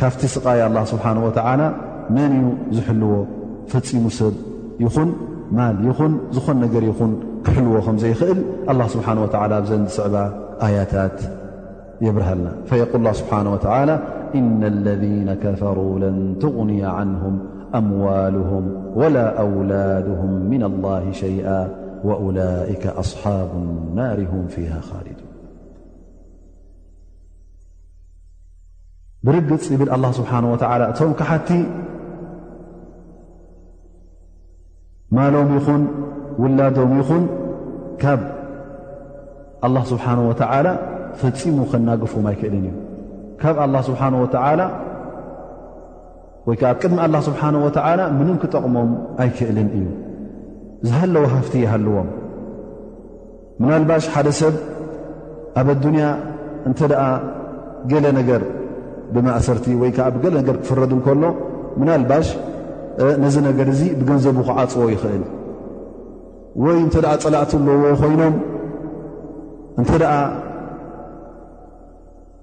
ካብቲ ስቓይ ኣላ ስብሓን ወተዓላ መን እዩ ዝሕልዎ? ፈፂሙ ሰብ ይኹን ማል ይኹን ዝኾን ነገር ይኹን ክሕልዎ ከም ዘይኽእል ኣላ ስብሓን ወተዓላ ኣብዘን ዝስዕባ ኣያታት የብርሃልና ፈየቁል ላ ስብሓን ወተዓላ እነ ለذነ ከፈሩ ለን ትغንያ ዓንሁም ኣምዋልሁም ወላ ኣውላድሁም ምና ላህ ሸይኣ ወኡላይከ ኣስሓብ ናር ሁም ፊሃ ኻሊዱን ብርግፅ ይብል ኣላ ስብሓን ወተዓላ እቶም ካሓቲ ማሎም ይኹን ውላዶም ይኹን ካብ ኣላ ስብሓን ወተዓላ ፈፂሙ ከናግፎም ኣይክእልን እዩ ካብ ኣላ ስብሓን ወተዓላ ወይ ከዓ ኣብ ቅድሚ ኣላ ስብሓን ወተዓላ ምንም ክጠቕሞም ኣይክእልን እዩ ዝሃለዎ ሃፍቲ ይሃልዎም ምናልባሽ ሓደ ሰብ ኣብ ኣዱንያ እንተ ደኣ ገለ ነገር ብማእሰርቲ ወይ ከዓ ብገለ ነገር ክፍረድ እንከሎ ምናልባሽ ነዚ ነገር እዚ ብገንዘቡ ክዓፅዎ ይኽእል ወይ እንተ ደኣ ፀላእቲ ኣለዎ ኮይኖም እንተ ደኣ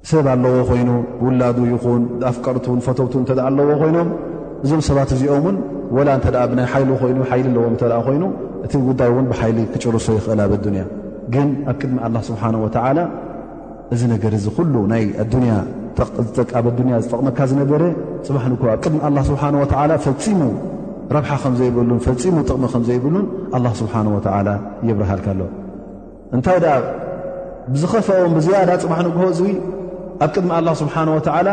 ሰብ ኣለዎ ኮይኑ ውላዱ ይኹን ኣፍቀርቱን ፈተውቱን እተ ኣለዎ ኮይኖም እዞም ሰባት እዚኦም ውን ወላ እተ ብናይ ሓይሉ ኮይኑ ሓይሊ ኣለዎም እተ ኮይኑ እቲ ጉዳይ እውን ብሓይሊ ክጭርሶ ይኽእል ኣብ ኣዱንያ ግን ኣብ ቅድሚ ኣላ ስብሓን ወተዓላ እዚ ነገር እዚ ኩሉ ናይ ኣዱንያ ጠቅ ኣብ ኣዱንያ ዝጠቕመካ ዝነበረ ፅባሕ ንኮ ኣብ ቅድሚ ኣላ ስብሓን ወተዓላ ፈፂሙ ረብሓ ከም ዘይብሉን ፈፂሙ ጥቕሚ ከም ዘይብሉን ኣላ ስብሓን ወተዓላ የብርሃልካ ኣሎ እንታይ ደኣ ብዝኸፈኦም ብዝያዳ ፅባሕ ንግሆ እዙ ኣብ ቅድሚ ኣላ ስብሓን ወተዓላ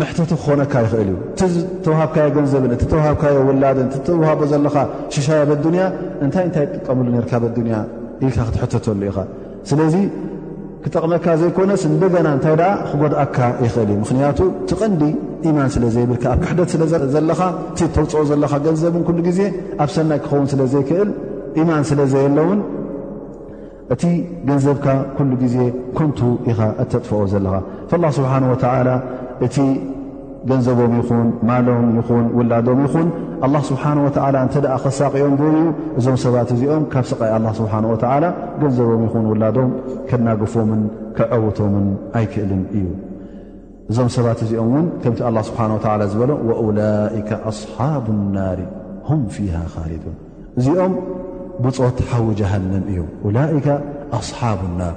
መሕተቲ ክኾነካ ይኽእል እዩ እቲ ዝተውሃብካዮ ገንዘብን እቲ ተውሃብካዮ ውላድን እቲ ተውሃቦ ዘለኻ ሽሻይ ኣብ ኣዱንያ እንታይ እንታይ ትጥቀምሉ ነርካ ኣብ ኣዱንያ ኢልካ ክትሕተተሉ ኢኻ ስለዚ ክጠቕመካ ዘይኮነስ እንደገና እንታይ ደኣ ክጎድኣካ ይኽእል እዩ ምኽንያቱ እቲ ቐንዲ ኢማን ስለ ዘይብልካ ኣብ ክሕደት ስለ ዘለኻ እቲ ተውፅኦ ዘለኻ ገንዘብን ኩሉ ግዜ ኣብ ሰናይ ክኸውን ስለ ዘይክእል ኢማን ስለ ዘየለውን እቲ ገንዘብካ ኩሉ ግዜ ኮንቱ ኢኻ እተጥፍኦ ዘለኻ ላ ስብሓን ወተዓላ እቲ ገንዘቦም ይኹን ማሎም ይኹን ውላዶም ይኹን ኣላ ስብሓን ወተዓላ እንተ ደኣ ከሳቅኦም ደልዩ እዞም ሰባት እዚኦም ካብ ስቃይ ኣላ ስብሓን ወተዓላ ገንዘቦም ይኹን ውላዶም ከናግፎምን ክዐውቶምን ኣይክእልን እዩ እዞም ሰባት እዚኦም እውን ከምቲ ኣላ ስብሓን ወተዓላ ዝበሎ ወኡላይከ ኣስሓቡ ናሪ ሁም ፊሃ ኻሊዱን እዚኦም ብፆት ሓዊ ጀሃንም እዮም ኡላይከ ኣስሓቡ ናር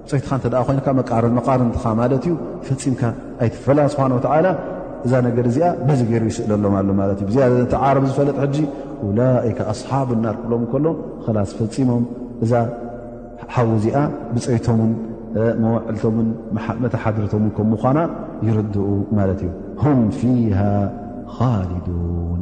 ብጾይትኻ እንተ ደኣ ኮይንካ መቃርን መቓርንትኻ ማለት እዩ ፈጺምካ ኣይትፈላን ስብሓን ወተዓላ እዛ ነገር እዚኣ በዚ ገይሩ ይስእለሎም ኣሎ ማለት እዩ ብዝያደ ነቲ ዓረብ ዝፈለጥ ሕጂ ኡላይከ ኣስሓብ ናር ክብሎም ከሎ ኸላስ ፈጺሞም እዛ ሓዊ እዚኣ ብጾይቶምን መዋዕልቶምን መተሓድርቶምን ከም ምዃና ይርድኡ ማለት እዩ ሁም ፊሃ ኻሊዱን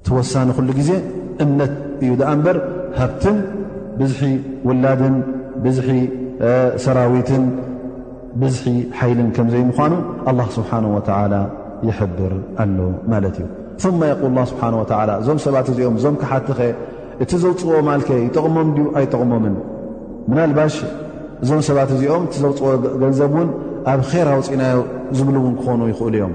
እቲ ወሳኒ ኩሉ ግዜ እምነት እዩ ደኣ እምበር ሃብትን ብዝሒ ውላድን ብዝሒ ሰራዊትን ብዝሒ ሓይልን ከም ዘይምዃኑ ኣላ ስብሓን ወተላ ይሕብር ኣሎ ማለት እዩ ثማ የቁል ላ ስብሓን ወላ እዞም ሰባት እዚኦም እዞም ክሓትኸ እቲ ዘውፅዎ ማልከ ይጠቕሞም ድዩ ኣይጠቕሞምን ምናልባሽ እዞም ሰባት እዚኦም እቲ ዘውፅዎ ገንዘብ እውን ኣብ ኼር ኣውፅእናዮ ዝብልውን ክኾኑ ይኽእሉ እዮም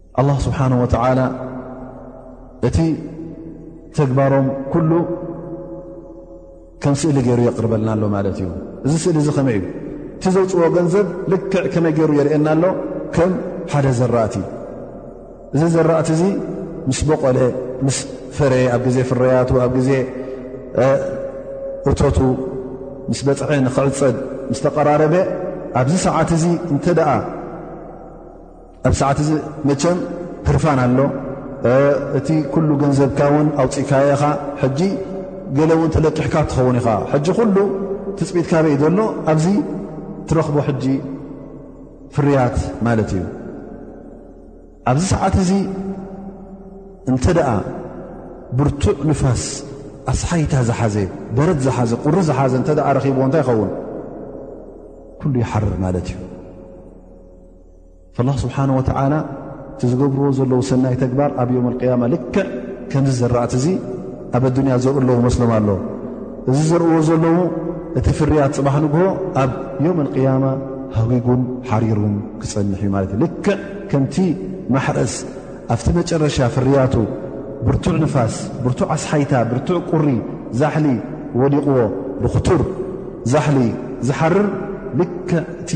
ኣላ ስብሓን ወተዓላ እቲ ተግባሮም ኩሉ ከም ስእሊ ገይሩ የቕርበልና ኣሎ ማለት እዩ እዚ ስእሊ እዚ ከመይ እዩ እቲ ዘውፅዎ ገንዘብ ልክዕ ከመይ ገይሩ የርእየና ኣሎ ከም ሓደ ዘራእቲ እዚ ዘራእቲ እዚ ምስ በቆለ ምስ ፍረ ኣብ ግዜ ፍረያቱ ኣብ ግዜ እቶቱ ምስ በፅሐ ንክዕፀድ ምስ ተቐራረበ ኣብዚ ሰዓት እዚ እንተ ደኣ ኣብ ሰዓት እዚ መቸም ህርፋን ኣሎ እቲ ኩሉ ገንዘብካ ውን ኣውፅእካየ ኢኻ ሕጂ ገለ እውን ተለቂሕካ ትኸውን ኢኻ ሕጂ ኩሉ ትፅቢት ካበ እዩ ዘሎ ኣብዚ ትረኽቦ ሕጂ ፍርያት ማለት እዩ ኣብዚ ሰዓት እዚ እንተ ደኣ ብርቱዕ ንፋስ ኣስሓይታ ዝሓዘ በረድ ዝሓዘ ቁሪ ዝሓዘ እንተ ረኪብዎ እንታይ ይኸውን ኩሉ ይሓርር ማለት እዩ ኣላ ስብሓን ወተዓላ እቲ ዝገብርዎ ዘለዉ ሰናይ ተግባር ኣብ ዮም ቅያማ ልክዕ ከምዚ ዘራእቲ እዙ ኣብ ኣዱንያ ዘርኡ ኣለዉ መስሎም ኣሎ እዚ ዘርእዎ ዘለዉ እቲ ፍርያት ፅባሕ ንግሆ ኣብ ዮም ቅያማ ሃዊጉን ሓሪሩን ክፀንሕ እዩ ማለት እዩ ልክዕ ከምቲ ማሕረስ ኣብቲ መጨረሻ ፍርያቱ ብርቱዕ ንፋስ ብርቱዕ ኣስሓይታ ብርቱዕ ቁሪ ዛሕሊ ወዲቕዎ ብክቱር ዛሕሊ ዝሓርር ልክዕ እቲ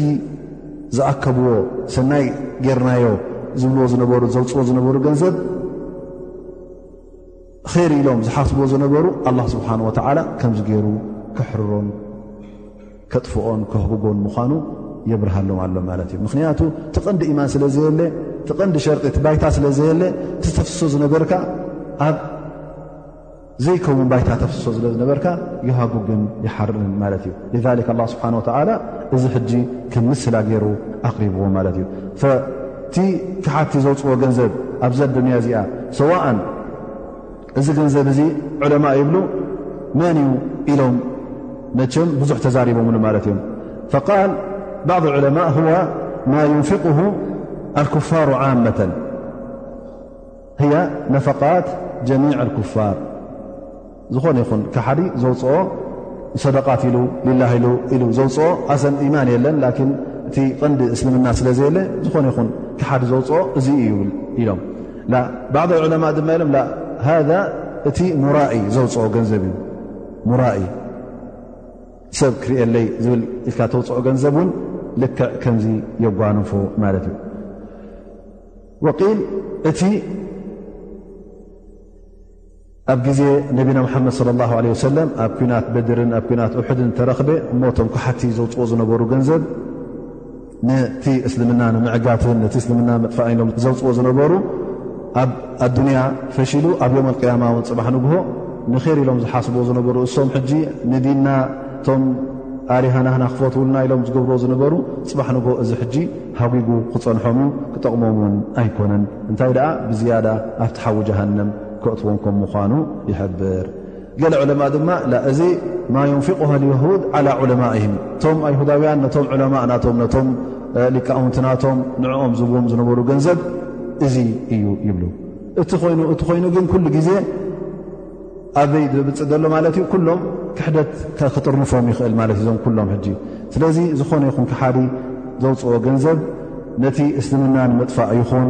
ዝኣከብዎ ሰናይ ጌርናዮ ዝብልዎ ዝነበሩ ዘውፅዎ ዝነበሩ ገንዘብ ር ኢሎም ዝሓስብዎ ዝነበሩ ኣላ ስብሓን ወተዓላ ከምዚ ገይሩ ክሕርሮን ከጥፍኦን ክህብጎን ምዃኑ የብርሃሎም ኣሎ ማለት እዩ ምኽንያቱ እቲ ቐንዲ ኢማን ስለ ዘየለ እቲ ቐንዲ ሸርጢ እቲ ባይታ ስለ ዘየለ እቲ ዝተፍስሶ ዝነበርካ ኣብ ዘይከውን ባይታ ተፍስሶ ስለ ዝነበርካ ዮሃቡ ግን ይሓርንን ማለት እዩ ذ ላ ስብሓን ወተላ እዚ ሕጂ ከም ምስላ ገይሩ ኣቕሪብዎ ማለት እዩ እቲ ክሓቲ ዘውፅዎ ገንዘብ ኣብዛ ኣዱንያ እዚኣ ሰዋእን እዚ ገንዘብ እዚ ዕለማ ይብሉ መን እዩ ኢሎም መቸም ብዙሕ ተዛሪቦምሉ ማለት እዮም ቃል ባዕض ዕለማ ማ ዩንፍق ኣልኩፋሩ ዓመተን ህያ ነፈቃት ጀሚዕ ኩፋር ዝኾነ ይኹን ካሓዲ ዘውፅኦ ሰደቃት ኢሉ ሊላ ኢሉ ኢሉ ዘውፅኦ ኣሰን ኢማን የለን ላኪን እቲ ቐንዲ እስልምና ስለ ዘየለ ዝኾነ ይኹን ካሓዲ ዘውፅኦ እዚ እዩ ኢሎም ባዕዶ ዕለማ ድማ ኢሎም ሃ እቲ ሙራኢ ዘውፅኦ ገንዘብ እዩ ሙራኢ ሰብ ክርኤለይ ዝብል ኢልካ ተውፅኦ ገንዘብ እውን ልክዕ ከምዚ የጓንፎ ማለት እዩ ወቂል እቲ ኣብ ግዜ ነቢና ሓመድ صለ ላ ለ ሰለም ኣብ ኩናት በድርን ኣብ ናት ውሕድን ተረክበ እሞቶም ክሓቲ ዘውፅኦ ዝነበሩ ገንዘብ ነቲ እስልምና ንምዕጋትን ነቲ እስልምና መጥፋእ ኢሎም ዘውፅዎ ዝነበሩ ኣብ ኣዱንያ ፈሽሉ ኣብ ዮም ቅያማ ውን ፅባሕ ንግሆ ንር ኢሎም ዝሓስብዎ ዝነበሩ እሶም ሕጂ ንዲና እቶም ኣርሃናህና ክፈትውልና ኢሎም ዝገብርዎ ዝነበሩ ፅባሕ ንግሆ እዚ ሕጂ ሃጒጉ ክጸንሖም እዩ፣ ክጠቕሞም እውን ኣይኮነን፣ እንታይ ደኣ ብዝያዳ ኣብቲ ሓዊ ጀሃነም ከእትዎም ከም ምዃኑ ይሕብር። ገለ ዑለማእ ድማ ላ እዚ ማ ዩንፊቁሃ ልየሁድ ዓላ ዑለማእህም እቶም ኣይሁዳውያን ነቶም ዑለማእ ናቶም ነቶም ሊቃውንቲ ናቶም ንዕኦም ዝብዎም ዝነበሩ ገንዘብ እዚ እዩ ይብሉ። እቲ ኮይኑ እቲ ኮይኑ ግን ኩሉ ግዜ ኣበይ ዘብፅእ ዘሎ ማለት እዩ ኩሎም ክሕደት ክጥርንፎም ይኽእል ማለት እዞም ኩሎም ሕጂ ስለዚ ዝኾነ ይኹን ክሓዲ ዘውፅኦ ገንዘብ ነቲ እስልምና ንምጥፋእ ይኹን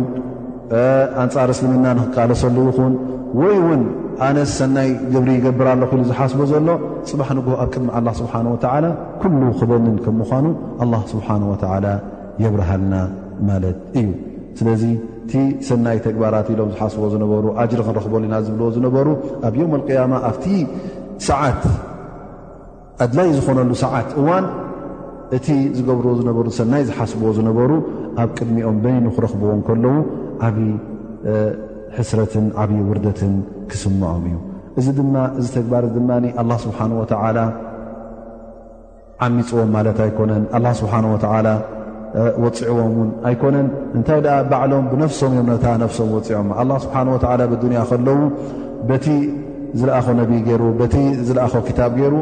ኣንፃር እስልምና ንክቃለሰሉ ይኹን ወይ እውን ኣነ ሰናይ ግብሪ ይገብር ኣለኹ ኢሉ ዝሓስቦ ዘሎ ፅባሕ ንግ ኣብ ቅድሚ ኣላ ስብሓን ወተዓላ ኩሉ ክበንን ከም ምዃኑ ኣላ ስብሓን ወተዓላ የብርሃልና ማለት እዩ ስለዚ እቲ ሰናይ ተግባራት ኢሎም ዝሓስቦ ዝነበሩ ኣጅሪ ክንረኽበሉ ኢና ዝብልዎ ዝነበሩ ኣብ ዮም ኣልቅያማ ኣብቲ ሰዓት ኣድላይ ዝኾነሉ ሰዓት እዋን እቲ ዝገብርዎ ዝነበሩ ሰናይ ዝሓስብዎ ዝነበሩ ኣብ ቅድሚኦም በይኑ ክረኽብዎ ከለዉ ዓብ ሕስረትን ዓብዪ ውርደትን ክስምዖም እዩ እዚ ድማ እዚ ተግባር ድማ ኣላ ስብሓን ወተዓላ ዓሚጽዎም ማለት ኣይኮነን ኣላ ስብሓን ወተዓላ ወፅዕዎም ውን ኣይኮነን እንታይ ደኣ ባዕሎም ብነፍሶም እዮም ነታ ነፍሶም ወፅዖም ኣላ ስብሓን ወተዓላ ብዱንያ ከለዉ በቲ ዝለኣኾ ነቢይ ገይሩ በቲ ዝለኣኾ ክታብ ገይሩ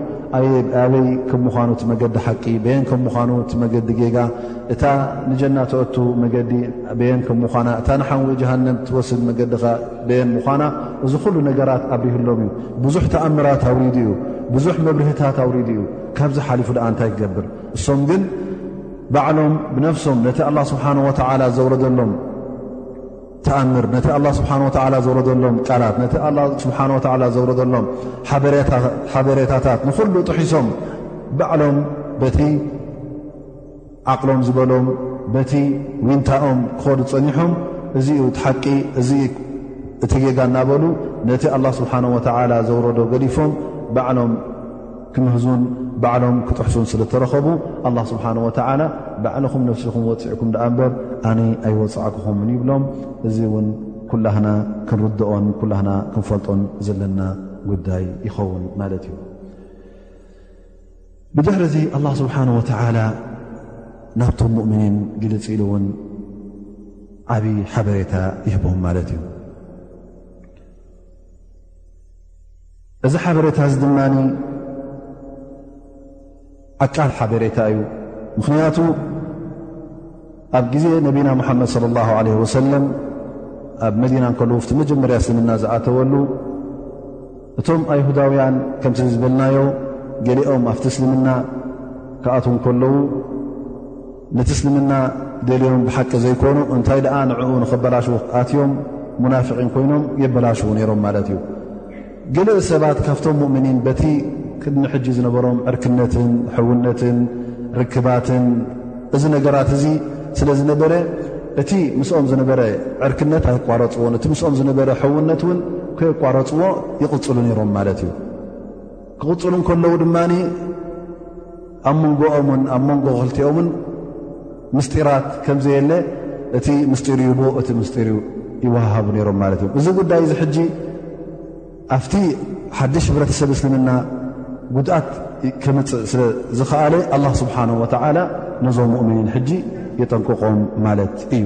ኣበይ ከም ምዃኑ እቲ መገዲ ሓቂ በየን ከም ምዃኑ እቲ መገዲ ጌጋ እታ ንጀና ተእቱ መገዲ በየን ከም ምዃና እታ ንሓንወ ጀሃንም ትወስድ መገዲ ኸ በየን ምዃና እዚ ኩሉ ነገራት ኣብርህሎም እዩ ብዙሕ ተኣምራት ኣውሪዱ እዩ ብዙሕ መብርህታት ኣውሪዱ እዩ ካብዚ ሓሊፉ ድኣ እንታይ ክገብር እሶም ግን ባዕሎም ብነፍሶም ነቲ ኣላ ስብሓን ወተዓላ ዘውረደሎም ተኣምር ነቲ ኣላ ስብሓን ወተዓላ ዘውረደሎም ቃላት ነቲ ኣላ ስብሓን ወተዓላ ዘውረደሎም ሓበሬታታት ንኹሉ ጥሒሶም ባዕሎም በቲ ዓቕሎም ዝበሎም በቲ ዊንታኦም ክኸዱ ጸኒሖም እዚ ዩ ትሓቂ እዚ እቲ ጌጋ እናበሉ ነቲ ኣላ ስብሓን ወተዓላ ዘውረዶ ገዲፎም ባዕሎም ክምህዙን ባዕሎም ክጥሕሱን ስለ ተረኸቡ ኣላ ስብሓን ወተዓላ ባዕልኹም ነፍሲኹም ወፂዕኩም ድኣ እምበር ኣነ ኣይወፃዕኩኹምን ይብሎም እዚ እውን ኩላህና ክንርድኦን ኩላህና ክንፈልጦን ዘለና ጉዳይ ይኸውን ማለት እዩ ብድሕሪ እዚ ኣላ ስብሓን ወተዓላ ናብቶም ሙእምኒን ግልፂ ኢሉ እውን ዓብዪ ሓበሬታ ይህቦም ማለት እዩ እዚ ሓበሬታ እዚ ድማ ኣካል ሓበሬታ እዩ ምኽንያቱ ኣብ ግዜ ነቢና ሙሓመድ صለ ላሁ ዓለ ወሰለም ኣብ መዲና እንከለዉ ፍቲ መጀመርያ እስልምና ዝኣተወሉ እቶም ኣይሁዳውያን ከምቲ ዝበልናዮ ገሊኦም ኣብቲ እስልምና ክኣት ከለዉ ነቲ እስልምና ደልዮም ብሓቂ ዘይኮኑ እንታይ ደኣ ንዕኡ ንክበላሽዉ ኣትዮም ሙናፍቒን ኮይኖም የበላሽዉ ነይሮም ማለት እዩ ገለ ሰባት ካብቶም ሙእምኒን በቲ ቅድሚ ሕጂ ዝነበሮም ዕርክነትን ሕውነትን ርክባትን እዚ ነገራት እዚ ስለ ዝነበረ እቲ ምስኦም ዝነበረ ዕርክነት ኣይቋረፅዎን እቲ ምስኦም ዝነበረ ሕውነት እውን ከየቋረፅዎ ይቕፅሉ ነይሮም ማለት እዩ ክቕፅሉ እንከለዉ ድማ ኣብ መንጎኦምን ኣብ መንጎ ክልቲኦምን ምስጢራት ከም ዘየለ እቲ ምስጢር ይቦ እቲ ምስጢር ይወሃሃቡ ነይሮም ማለት እዮም እዚ ጉዳይ እዚ ሕጂ ኣብቲ ሓድሽ ህብረተሰብ እስልምና ጉድኣት ከምፅእ ስለ ዝኸኣለ ኣላ ስብሓን ወተዓላ ነዞም ሙእምኒን ሕጂ የጠንቅቖም ማለት እዩ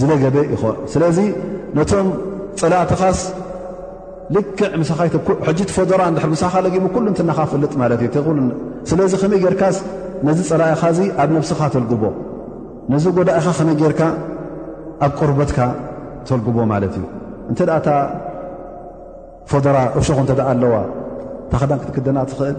ዝለገበ ኢኾ ስለዚ ነቶም ፀላእትኻስ ልክዕ ምሳኻይ ሕጂ ትፈደራ ድሕር ምሳኻ ለጊቡ ኩሉ እንትናኻ ፈልጥ ማለት እዩ ስለዚ ከመይ ጌርካስ ነዚ ፀላኢኻ እዚ ኣብ ነብስኻ ተልግቦ ነዚ ጎዳኢኻ ከመይ ጌርካ ኣብ ቅርበትካ ተልግቦ ማለት እዩ እንተ እታ ፈደራ እሾኹ እንተ ኣለዋ ታክዳን ክትክደና ትኽእል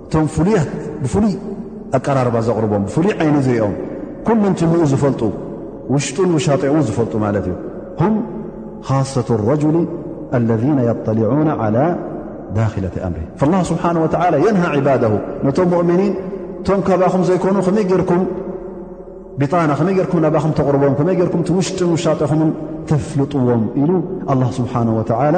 እቶም ፍሉያት ብፍሉይ ኣቀራርባ ዘቕርቦም ብፍሉይ ዓይኒ ዝሪኦም ኩለንትንኡ ዝፈልጡ ውሽጡን ውሻጢ ውን ዝፈልጡ ማለት እዩ ሁም ካሰة ረጅሊ ኣለذ የطሊعና عላ ዳክለት ኣምሪ ላ ስብሓን ወላ የንሃ ዕባደ ነቶም ሙእምኒን እቶም ካባኹም ዘይኮኑ ከመይ ጌርኩም ብጣና ከመይ ጌርኩም ናባኹም ተቕርቦም ከመይ ጌርኩም ቲ ውሽጢን ውሻጢኹምን ተፍልጥዎም ኢሉ ኣላ ስብሓን ወላ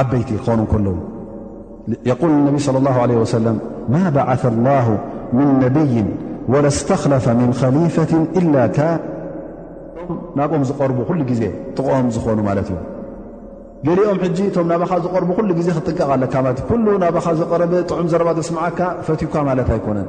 ዓበይቲ ክኾኑ ከለዉ የቁል ነቢ صለ ላه ለ ወሰለም ማ በዓث ላሁ ምን ነብይ ወላ ስተኽለፈ ምን ኸሊፈት ኢላ ካን ናብኦም ዝቐርቡ ኩሉ ግዜ ጥቕኦም ዝኾኑ ማለት እዩ ገሊኦም ሕጂ እቶም ናባኻ ዝቐርቡ ኩሉ ግዜ ክጥንቀቕ ኣለካ ማለት ኩሉ ናባኻ ዝቐረበ ጥዑም ዘረባ ዘስምዓካ ፈትዩካ ማለት ኣይኮነን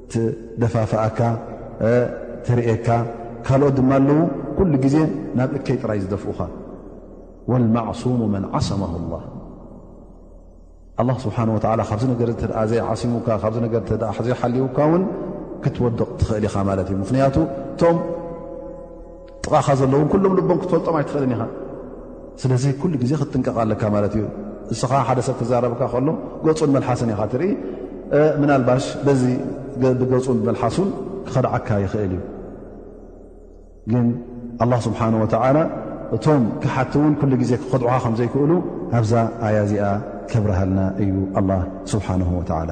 ትደፋፍኣካ ትርእካ ካልኦት ድማ ኣለዉ ኩሉ ግዜ ናብ እከይ ጥራይ ዝደፍኡኻ ወልማዕሱሙ መን ዓሰመ ላ ኣላ ስብሓን ወላ ካብዚ ነገር ተ ዘይዓሲሙካ ካብዚ ነገር ተ ዘይሓልውካ እውን ክትወድቕ ትኽእል ኢኻ ማለት እዩ ምክንያቱ እቶም ጥቓኻ ዘለዉን ኩሎም ልቦም ክትፈልጦም ኣይትኽእልን ኢኻ ስለዚ ኩሉ ግዜ ክትጥንቀቕ ኣለካ ማለት እዩ እስኻ ሓደ ሰብ ክዛረብካ ከሎ ገፁን መልሓስን ኢኻ ትርኢ ምናልባሽ በዚ ብገፁን መልሓሱን ክኸድዓካ ይኽእል እዩ ግን ኣላ ስብሓን ወተዓላ እቶም ክሓቲ እውን ኩሉ ግዜ ክኸድዑኻ ከምዘይክእሉ ኣብዛ ኣያ እዚኣ ከብርሃልና እዩ ኣላ ስብሓን ወተዓላ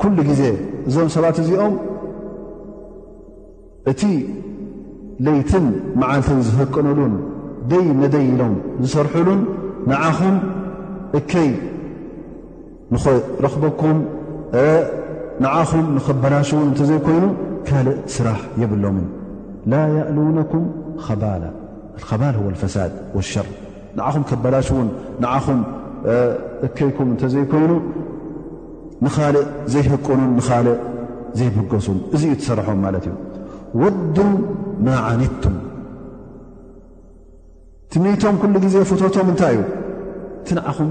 ኩሉ ግዜ እዞም ሰባት እዚኦም እቲ ለይትን መዓልትን ዝህቅንሉን ደይ መደይ ኢሎም ዝሰርሕሉን ንዓኹም እከይ ንኽረኽበኩም ንዓኹም ንኽበላሽውን እንተዘይኮይኑ ካልእ ስራሕ የብሎምን ላ የእሉነኩም ኸባላ ከባል ወልፈሳድ ወሸር ንዓኹም ከበላሽውን ንዓኹም እከይኩም እንተዘይኮይኑ ንኻልእ ዘይህቁኑን ንኻልእ ዘይብገሱን እዚ እዩ ትሰርሖም ማለት እዩ ወዱ ማዓኒቱም ትምኒቶም ኩሉ ግዜ ፍቶቶም እንታይ እዩ እቲ ንዓኹም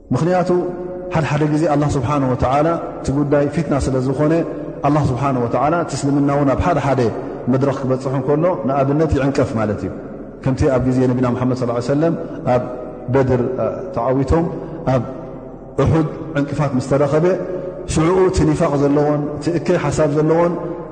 ምኽንያቱ ሓድሓደ ግዜ ኣላ ስብሓን ወተላ እቲ ጉዳይ ፊትና ስለ ዝኾነ ኣላ ስብሓን ወተላ እቲ እስልምና እውን ኣብ ሓደ ሓደ መድረኽ ክበፅሑ ከሎ ንኣብነት ይዕንቀፍ ማለት እዩ ከምቲ ኣብ ግዜ ነቢና ሓመድ ስ ሰለም ኣብ በድር ተዓዊቶም ኣብ እሑድ ዕንቅፋት ምስ ተረኸበ ሽዕኡ እቲ ኒፋቅ ዘለዎን እቲ እከይ ሓሳብ ዘለዎን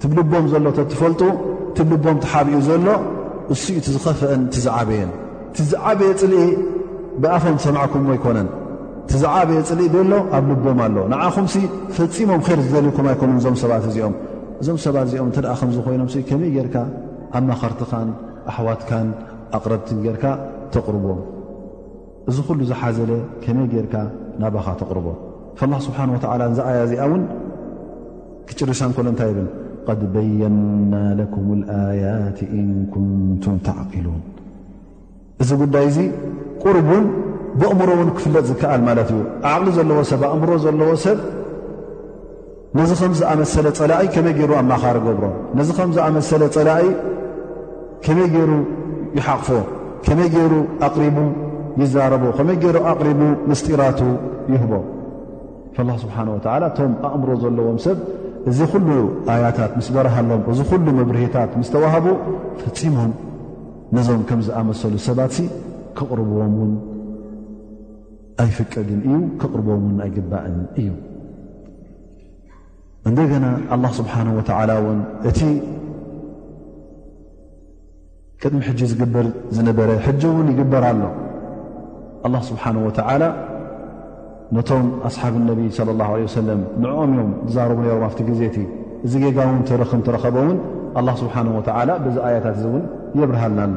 ትብልቦም ዘሎ ተትፈልጡ ትብልቦም ተሓቢኡ ዘሎ እሱ እቲ ዝኸፍአን እቲ ዝዓበየን እቲ ዝዓበየ ፅልኢ ብኣፎም ዝሰማዕኩምዎ ኣይኮነን እቲ ዝዓበየ ፅልኢ ቤሎ ኣብ ልቦም ኣሎ ንዓኹምሲ ፈፂሞም ር ዝደልኩም ኣይኮኑን እዞም ሰባት እዚኦም እዞም ሰባት እዚኦም እተ ከምዝ ኮይኖም ከመይ ጌርካ ኣማኸርትኻን ኣሕዋትካን ኣቕረብትን ጌርካ ተቕርቦም እዚ ኩሉ ዝሓዘለ ከመይ ጌርካ ናባኻ ተቕርቦ ላ ስብሓን ወተላ እዛ ኣያ እዚኣ እውን ክጭርሳ እንከሎ እንታይ ይብል ቐድ በየና ለኩም ኣያት እን ኩንቱም ተዕቅሉን እዚ ጉዳይ እዚ ቁርብ እውን ብእምሮ እውን ክፍለጥ ዝከኣል ማለት እዩ ዓቕሊ ዘለዎ ሰብ ኣእምሮ ዘለዎ ሰብ ነዚ ከም ዝኣመሰለ ጸላኢ ከመይ ገይሩ ኣማኻሪ ገብሮ ነዚ ከም ዝኣመሰለ ጸላኢ ከመይ ገይሩ ይሓቕፎ ከመይ ገይሩ ኣቕሪቡ ይዛረቦ ከመይ ገይሩ ኣቕሪቡ ምስጢራቱ ይህቦ ላ ስብሓን ወላ እቶም ኣእምሮ ዘለዎም ሰብ እዚ ኩሉ ኣያታት ምስ በረሃሎም እዚ ኩሉ መብርሂታት ምስ ተዋህቡ ፈፂሞም ነዞም ከም ዝኣመሰሉ ሰባት ሲ ክቕርብዎም እውን ኣይፍቀድን እዩ ክቕርቦም ውን ኣይግባእን እዩ እንደገና ኣላ ስብሓን ወተዓላ እውን እቲ ቅድሚ ሕጂ ዝግበር ዝነበረ ሕጂ እውን ይግበር ኣሎ ኣላ ስብሓን ወተዓላ ነቶም ኣስሓብ ነቢ ለ ላ ለ ሰለም ንዕኦም እዮም ዝዛረቡ ነይሮም ኣብቲ ግዜ እቲ እዚ ጌጋ እውን ተረክም ተረኸበ እውን ኣላ ስብሓን ወተዓላ ብዚ ኣያታት እዚ እውን የብርሃልና ኣሎ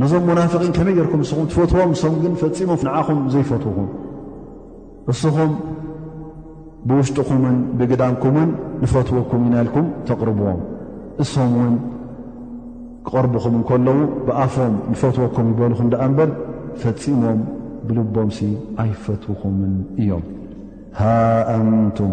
ነዞም ሙናፍቒን ከመይ ጌርኩም ንስኹም ትፈትዎም እሶም ግን ፈጺሞም ንዓኹም ዘይፈትዉኹም እስኹም ብውሽጡኹምን ብግዳንኩምን ንፈትወኩም ኢና ኢልኩም ተቕርብዎም እሶም እውን ክቐርቡኹም እንከለዉ ብኣፎም ንፈትወኩም ይበልኹም ደኣ እምበር ፈጺሞም ብልቦምሲ ኣይፈትዉኹምን እዮም ሃ ኣንቱም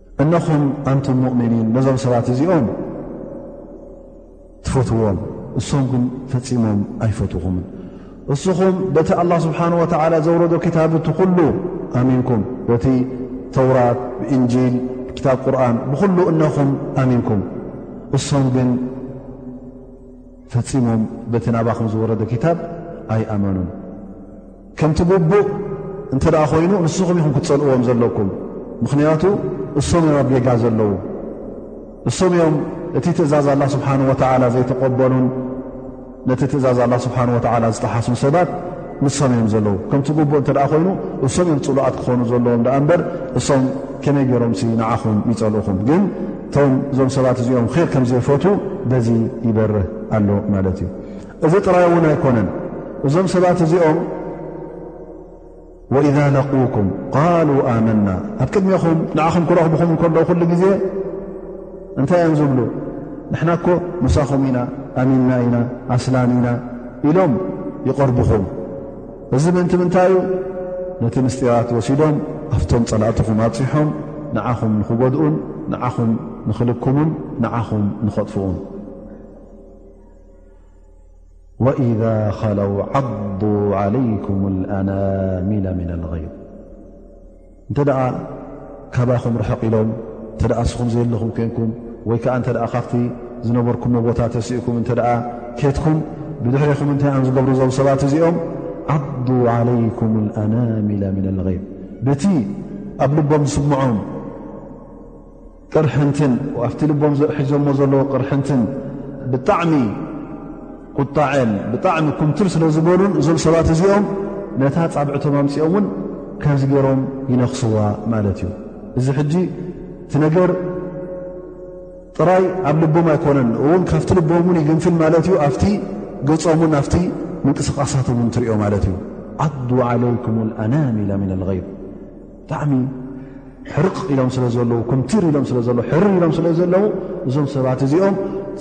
እነኹም ኣንቱም ሙእምኒን ነዞም ሰባት እዚኦም ትፈትዎም እሶም ግን ፈፂሞም ኣይፈትኹምን እስኹም በቲ ኣላ ስብሓን ወተዓላ ዘውረዶ ክታብቲ ኩሉ ኣሚንኩም በቲ ተውራት ብእንጂል ክታብ ቁርን ብኹሉ እነኹም ኣሚንኩም እሶም ግን ፈጺሞም በቲ ናባኹም ዝወረደ ክታብ ኣይኣመኑን። ከምቲ ግቡእ እንተ ደኣ ዀይኑ ንስኹም ኢኹም ክትጸልእዎም ዘለኩም። ምኽንያቱ እሶም እዮም ኣብ ጌጋ ዘለዉ። እሶም እዮም እቲ ትእዛዝ ኣላ ስብሓን ወተዓላ ዘይተቐበሉን ነቲ ትእዛዝ ኣላ ስብሓን ወተዓላ ዝጠሓሱን ሰባት ንሶም እዮም ዘለዉ። ከምቲ ግቡእ እንተ ደኣ ዀይኑ እሶም እዮም ጽሉኣት ክዀኑ ዘለዎም ደኣ እምበር እሶም ከመይ ገይሮምሲ ንዓኹም ይጸልእኹም ግን እቶም እዞም ሰባት እዚኦም ር ከም ዘይፈትዉ በዚ ይበርህ ኣሎ ማለት እዩ እዚ ጥራይ እውን ኣይኮነን እዞም ሰባት እዚኦም ወኢዛ ለቁኩም ቃሉ ኣመና ኣብ ቅድሜኹም ንዓኹም ክረኽብኹም እንከለዉ ኩሉ ግዜ እንታይ እዮም ዝብሉ ንሕና እኮ ምሳኹም ኢና ኣሚንና ኢና ኣስላም ኢና ኢሎም ይቐርብኹም እዚ ምእንቲ ምንታይ እዩ ነቲ ምስጢራት ወሲዶም ኣብቶም ጸላእትኹም ኣብጺሖም ንዓኹም ንኽጎድኡን ንዓኹም ንኽልኩሙን ንዓኹም ንኸጥፍኡን ወኢዛ ኸለው ዓዱ ዓለይኩም ኣናሚለ ምና ልغይብ እንተ ካባኹም ርሕቕ ኢሎም እተ ስኹም ዘየለኹም ኮንኩም ወይ ከዓ እተ ካብቲ ዝነበርኩሞ ቦታ ተሲእኩም እተ ኬትኩም ብድሕሪኹም እንታይ እዮም ዝገብሩ ዞም ሰባት እዚኦም ዓዱ ዓለይኩም ኣናሚላ ምና ልغይብ በቲ ኣብ ልቦም ዝስምዖም ቅርሕንትን ኣብቲ ልቦም ሒዞሞ ዘለዎ ቅርሕንትን ብጣዕሚ ቁጣዐን ብጣዕሚ ኩምትር ስለ ዝበሉን እዞም ሰባት እዚኦም ነታ ፃብዕቶም ኣምፂኦም እውን ከምዚ ገይሮም ይነኽስዋ ማለት እዩ እዚ ሕጂ እቲ ነገር ጥራይ ኣብ ልቦም ኣይኮነን እውን ካብቲ ልቦም እውን ይግንፍል ማለት እዩ ኣብቲ ገፆም ን ኣብቲ ምንቅስቃሳቶም ን ትሪኦ ማለት እዩ ዓዱ ዓለይኩም ኣናሚላ ምና ልይብ ብጣዕሚ ሕርቕ ኢሎም ስለ ዘለዉ ኩምትር ኢሎም ስለ ዘለዉ ሕርር ኢሎም ስለ ዘለዉ እዞም ሰባት እዚኦም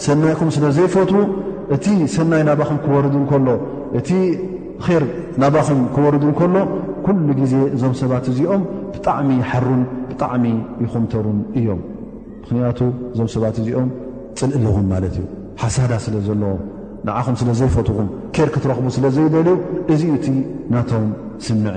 ሰናይኩም ስለ ዘይፈትዉ እቲ ሰናይ ናባኹም ክወርድ እንከሎ እቲ ኼር ናባኹም ክወርድ እንከሎ ኩሉ ግዜ እዞም ሰባት እዚኦም ብጣዕሚ ይሓሩን ብጣዕሚ ይኹምተሩን እዮም ምኽንያቱ እዞም ሰባት እዚኦም ፅልእ ኣለዎም ማለት እዩ ሓሳዳ ስለ ዘለዎም ንዓኹም ስለ ዘይፈትኹም ኬር ክትረኽቡ ስለ ዘይደልዩ እዚዩ እቲ ናቶም ስምዒ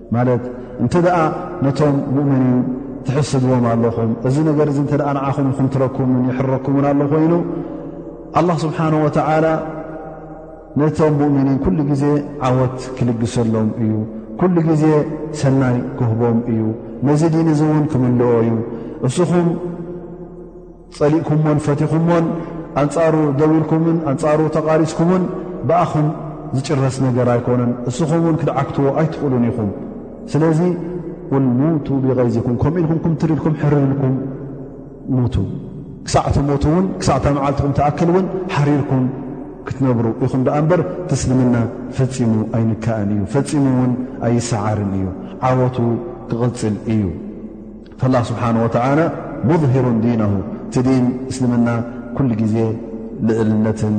ማለት እንተ ነቶም ሙእምኒን ትሕስድዎም ኣለኹም እዚ ነገር እዚ እተ ንዓኹም ይኹምትረኩምን ይሕረኩምን ኣሎ ኮይኑ ኣላ ስብሓን ወተላ ነቶም ሙእምኒን ኩሉ ግዜ ዓወት ክልግሰሎም እዩ ኩሉ ግዜ ሰናይ ክህቦም እዩ ነዚ ዲን እዚ እውን ክምልኦ እዩ እስኹም ጸሊእኩሞን ፈቲኹሞን ኣንጻሩ ደዊልኩምን ኣንጻሩ ተቓሊስኩምን ብኣኹም ዝጭረስ ነገር ኣይኮነን እስኹም እውን ክትዓግትዎ ኣይትኽእሉን ኢኹም ስለዚ ቁል ሙቱ ብغይዚኩም ከምኡ ኢልኩም ክምትርኢልኩም ሕርርልኩም ሙቱ ክሳዕ ትሞቱ እውን ክሳዕ እታ መዓልትኩም ትኣክል እውን ሓሪርኩም ክትነብሩ ኢኹም ደኣ እምበር ትስልምና ፈፂሙ ኣይንካእን እዩ ፈፂሙ እውን ኣይሰዓርን እዩ ዓወቱ ክቕፅል እዩ ኣላህ ስብሓን ወተዓላ ሙዝሂሩን ዲነሁ እቲ ዲን እስልምና ኩሉ ግዜ ልእልነትን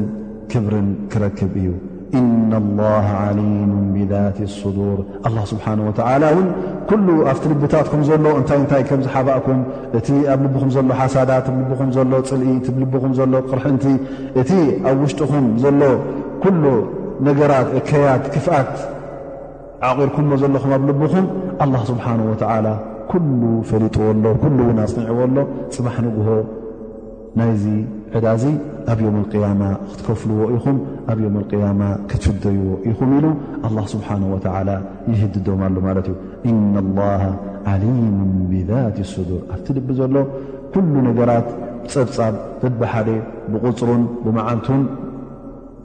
ክብርን ክረክብ እዩ እና ላሃ ዓሊሙ ብዛት ሱዱር ኣላ ስብሓን ወተዓላ እውን ኩሉ ኣብቲ ልብታትኩም ዘሎ እንታይ እንታይ ከም ዝሓባእኩም እቲ ኣብ ልብኹም ዘሎ ሓሳዳ ብ ልብኹም ዘሎ ፅልኢ ብ ልብኹም ዘሎ ቅርሕንቲ እቲ ኣብ ውሽጡኹም ዘሎ ኩሉ ነገራት እከያት ክፍኣት ዓቚርኩሞ ዘለኹም ኣብ ልብኹም ኣላ ስብሓን ወተዓላ ኩሉ ፈሊጥዎ ኣሎ ኩሉ እውን ኣፅኒዕዎ ኣሎ ፅባሕ ንግሆ ናይዚ ዕዳ እዚ ኣብ ዮም ቅያማ ክትከፍልዎ ኢኹም ኣብ ዮም ቅያማ ክትፍደይዎ ኢኹም ኢሉ ኣላ ስብሓን ወተላ ይህድዶም ኣሉ ማለት እዩ እና ላሃ ዓሊሙ ብዛት ሱዱር ኣብቲ ልቢ ዘሎ ኩሉ ነገራት ፀብፃብ በብሓደ ብቁፅሩን ብመዓልቱን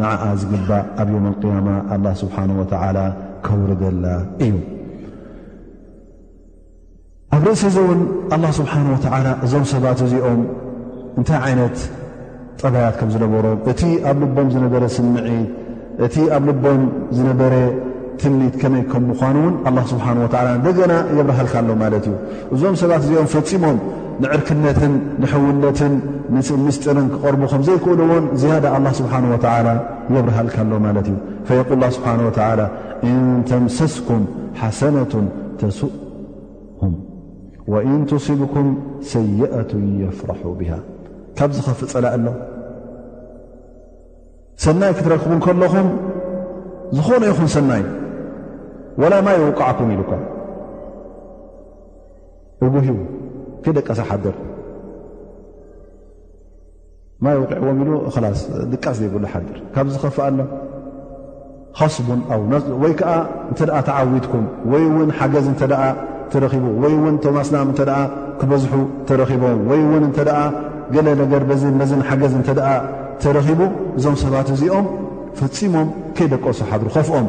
ንዓኣ ዝግባእ ኣብ ዮም ኣልቅያማ ኣላ ስብሓን ወተዓላ ከውርደላ እዩ ኣብ ርእሲ እዚ እውን ኣላ ስብሓን ወተዓላ እዞም ሰባት እዚኦም እንታይ ዓይነት ጠባያት ከም ዝነበሮም እቲ ኣብ ልቦም ዝነበረ ስምዒት እቲ ኣብ ልቦም ዝነበረ ትምኒት ከመይ ከም ምዃኑ እውን ኣላ ስብሓን ወተዓላ እንደገና የብርሃልካ ኣሎ ማለት እዩ እዞም ሰባት እዚኦም ፈፂሞም ንዕርክነትን ንሕውነትን ንጽ ምስጢርን ክቐርቡ ከም ዘይክእሉ እውን ዝያዳ ኣላ ስብሓን ወተዓላ የብርሃልካ ኣሎ ማለት እዩ ፈየቁል ላ ስብሓን ወተዓላ እንተምሰስኩም ሓሰነቱን ተሱእ ወእን ትስብኩም ሰይኣት የፍራሑ ብሃ ካብ ዝኸፍእ ፀላእ ኣሎ ሰናይ ክትረክቡ ከለኹም ዝኾነ ይኹን ሰናይ ወላ ማይ ውቃዕኩም ኢሉካ እጉሂ ውን ከይደቀሰ ሓድር ማይ ወቂዕዎም ኢሉ ላስ ድቃስ ዘይብሉ ሓድር ካብ ዝኸፍእ ኣሎ ሃስቡን ኣው ወይ ከዓ እንተ ተዓዊትኩም ወይ እውን ሓገዝ እንተ ተረኪቡ ወይ እውን እቶም ኣስላም እንተ ክበዝሑ ተረኪቦም ወይ እውን እንተ ገለ ነገር በዝን መዝን ሓገዝ እንተ ተረኪቡ እዞም ሰባት እዚኦም ፈፂሞም ከይደቀሱ ሓድሩ ከፍኦም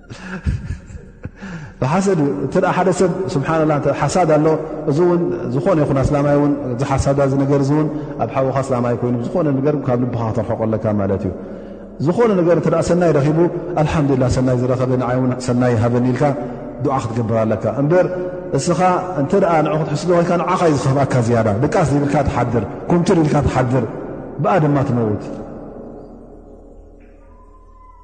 ብሓሰድ እዩ እቲ ሓደ ሰብ ስብሓ ላ ሓሳድ ኣሎ እዚ እውን ዝኾነ ይኹን ኣስላማይ ን ዝሓሳዳ ዚ ነገር እዚ እውን ኣብ ሓወካ ኣስላማይ ኮይኑ ዝኾነ ነገር ካብ ልብኻ ክተርሕቆ ኣለካ ማለት እዩ ዝኾነ ነገር እተ ሰናይ ረኺቡ ኣልሓምዱላ ሰናይ ዝረኸበ ንዓይ ውን ሰናይ ሃበኒ ኢልካ ድዓ ክትገብር ኣለካ እምበር እስኻ እንተ ንዕ ክትሕስዶ ኮልካ ንዓኻ ዩ ዝኸፍኣካ ዝያዳ ድቃስ ዝብልካ ትሓድር ኮምትር ኢልካ ትሓድር ብኣ ድማ ትመውት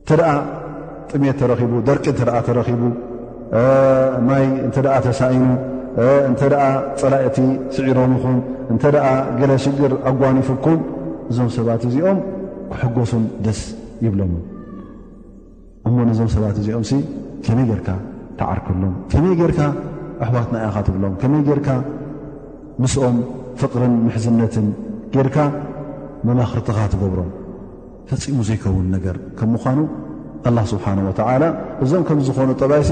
እንተ ጥሜት ተረኺቡ ደርቂ እተ ተረኺቡ ማይ እንተ ተሳኢኑ እንተ ፀላእቲ ስዒሮም ይኹን እንተ ገለ ሽግር ኣጓኒፉኩም እዞም ሰባት እዚኦም ክሕጎሱን ደስ ይብሎም እሞ ነዞም ሰባት እዚኦም ሲ ከመይ ጌርካ ተዓርክሎም ከመይ ጌርካ ኣሕዋት ናይኣኻ ትብሎም ከመይ ጌርካ ምስኦም ፍቕርን ምሕዝነትን ጌርካ መማኽርትኻ ትገብሮም ፈጺሙ ዘይከውን ነገር ከም ምዃኑ ኣላ ስብሓን ወተዓላ እዞም ከም ዝኾኑ ጠባይሲ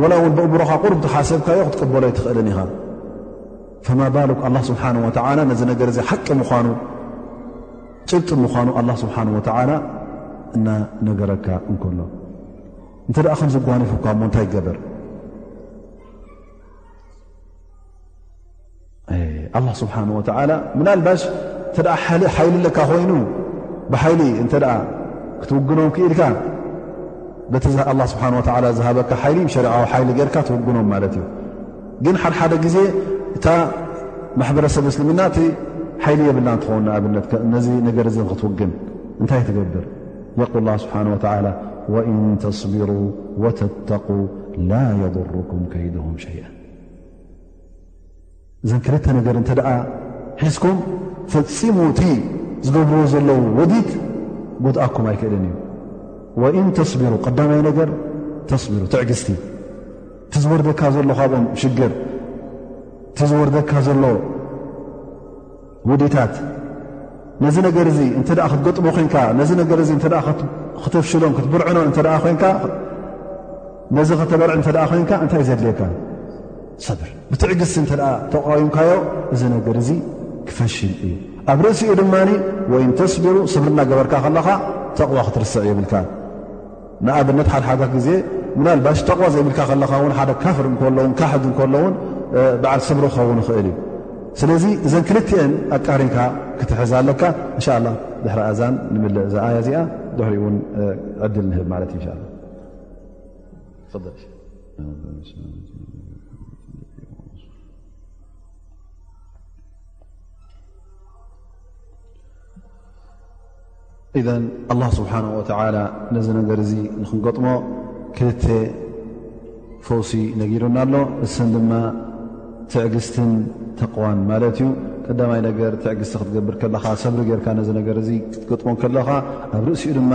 ወላ እውን ብእምሮኻ ቁርብ ተሓሰብካዮ ክትቅበሎ ኣይትኽእልን ኢኻ ፈማ ባሉክ ኣላ ስብሓን ወተዓላ ነዚ ነገር እዚ ሓቂ ምዃኑ ጭብጢ ምዃኑ ኣላ ስብሓን ወተዓላ እናነገረካ እንከሎ እንተ ደኣ ከም ዝጓኒፉካ እሞ እንታይ ይገበር ኣላ ስብሓን ወተዓላ ምናልባሽ እተ ሓይሊ ኣለካ ኮይኑ ብሓይሊ እንተ ክትውግኖም ክኢልካ በቲ ኣላ ስብሓን ወላ ዝሃበካ ሓይሊ ሸሪዓዊ ሓይሊ ገርካ ትውግኖም ማለት እዩ ግን ሓደሓደ ግዜ እታ ማሕበረሰብ እስልምና እቲ ሓይሊ የብላ እንትኸውን ንኣብነት ነዚ ነገር እዚ ክትውግን እንታይ ትገብር የቁል ላ ስብሓን ወተላ ወእን ተስቢሩ ወተተቁ ላ የضርኩም ከይድም ሸይኣን እዘን ክልተ ነገር እንተ ሒዝኩም ፈፂሙ እቲ ዝገብርዎ ዘለዉ ወዲት ጉድኣኩም ኣይክእልን እዩ ወእን ተስቢሩ ቀዳማይ ነገር ተስቢሩ ትዕግስቲ እቲ ዝወርደካ ዘሎ ካብኦም ሽግር እቲ ዝወርደካ ዘሎ ውዲታት ነዚ ነገር እዚ እንተ ክትገጥሞ ኮንካ ነዚ ነገር እዚ እተ ክተፍሽሎን ክትብርዕኖን እተ ኮንካ ነዚ ከተበርዕ እተ ኮንካ እንታይ ዘድልየካ ሰብር ብትዕግስቲ እተ ተቋዊምካዮ እዚ ነገር እዚ ክፈሽል እዩ ኣብ ርእሲኡ ድማ ወይን ተስቢሩ ስብሪ እናገበርካ ከለኻ ተቕዋ ክትርስዕ የብልካ ንኣብነት ሓድሓደ ግዜ ምናልባሽ ተቕዋ ዘይብልካ ከለኻ እውን ሓደ ካፍር እንከሎውን ካሕድ እንከሎውን በዓል ስብሪ ክኸውን ይኽእል እዩ ስለዚ እዘን ክልትኤን ኣቃሪንካ ክትሕዝ ኣለካ እንሻ ላ ድሕሪ ኣዛን ንምልእ እዛ ኣያ እዚኣ ድሕሪ እውን ዕድል ንህብ ማለት እዩ እንሻ ኢዘ ኣላ ስብሓን ወተላ ነዚ ነገር እዚ ንክንገጥሞ ክልተ ፈውሲ ነጊሩና ኣሎ እሰን ድማ ትዕግስትን ተቕዋን ማለት እዩ ቀዳማይ ነገር ትዕግስቲ ክትገብር ከለኻ ሰብሪ ጌርካ ነዚ ነገር እዚ ክትገጥሞ ከለኻ ኣብ ርእሲኡ ድማ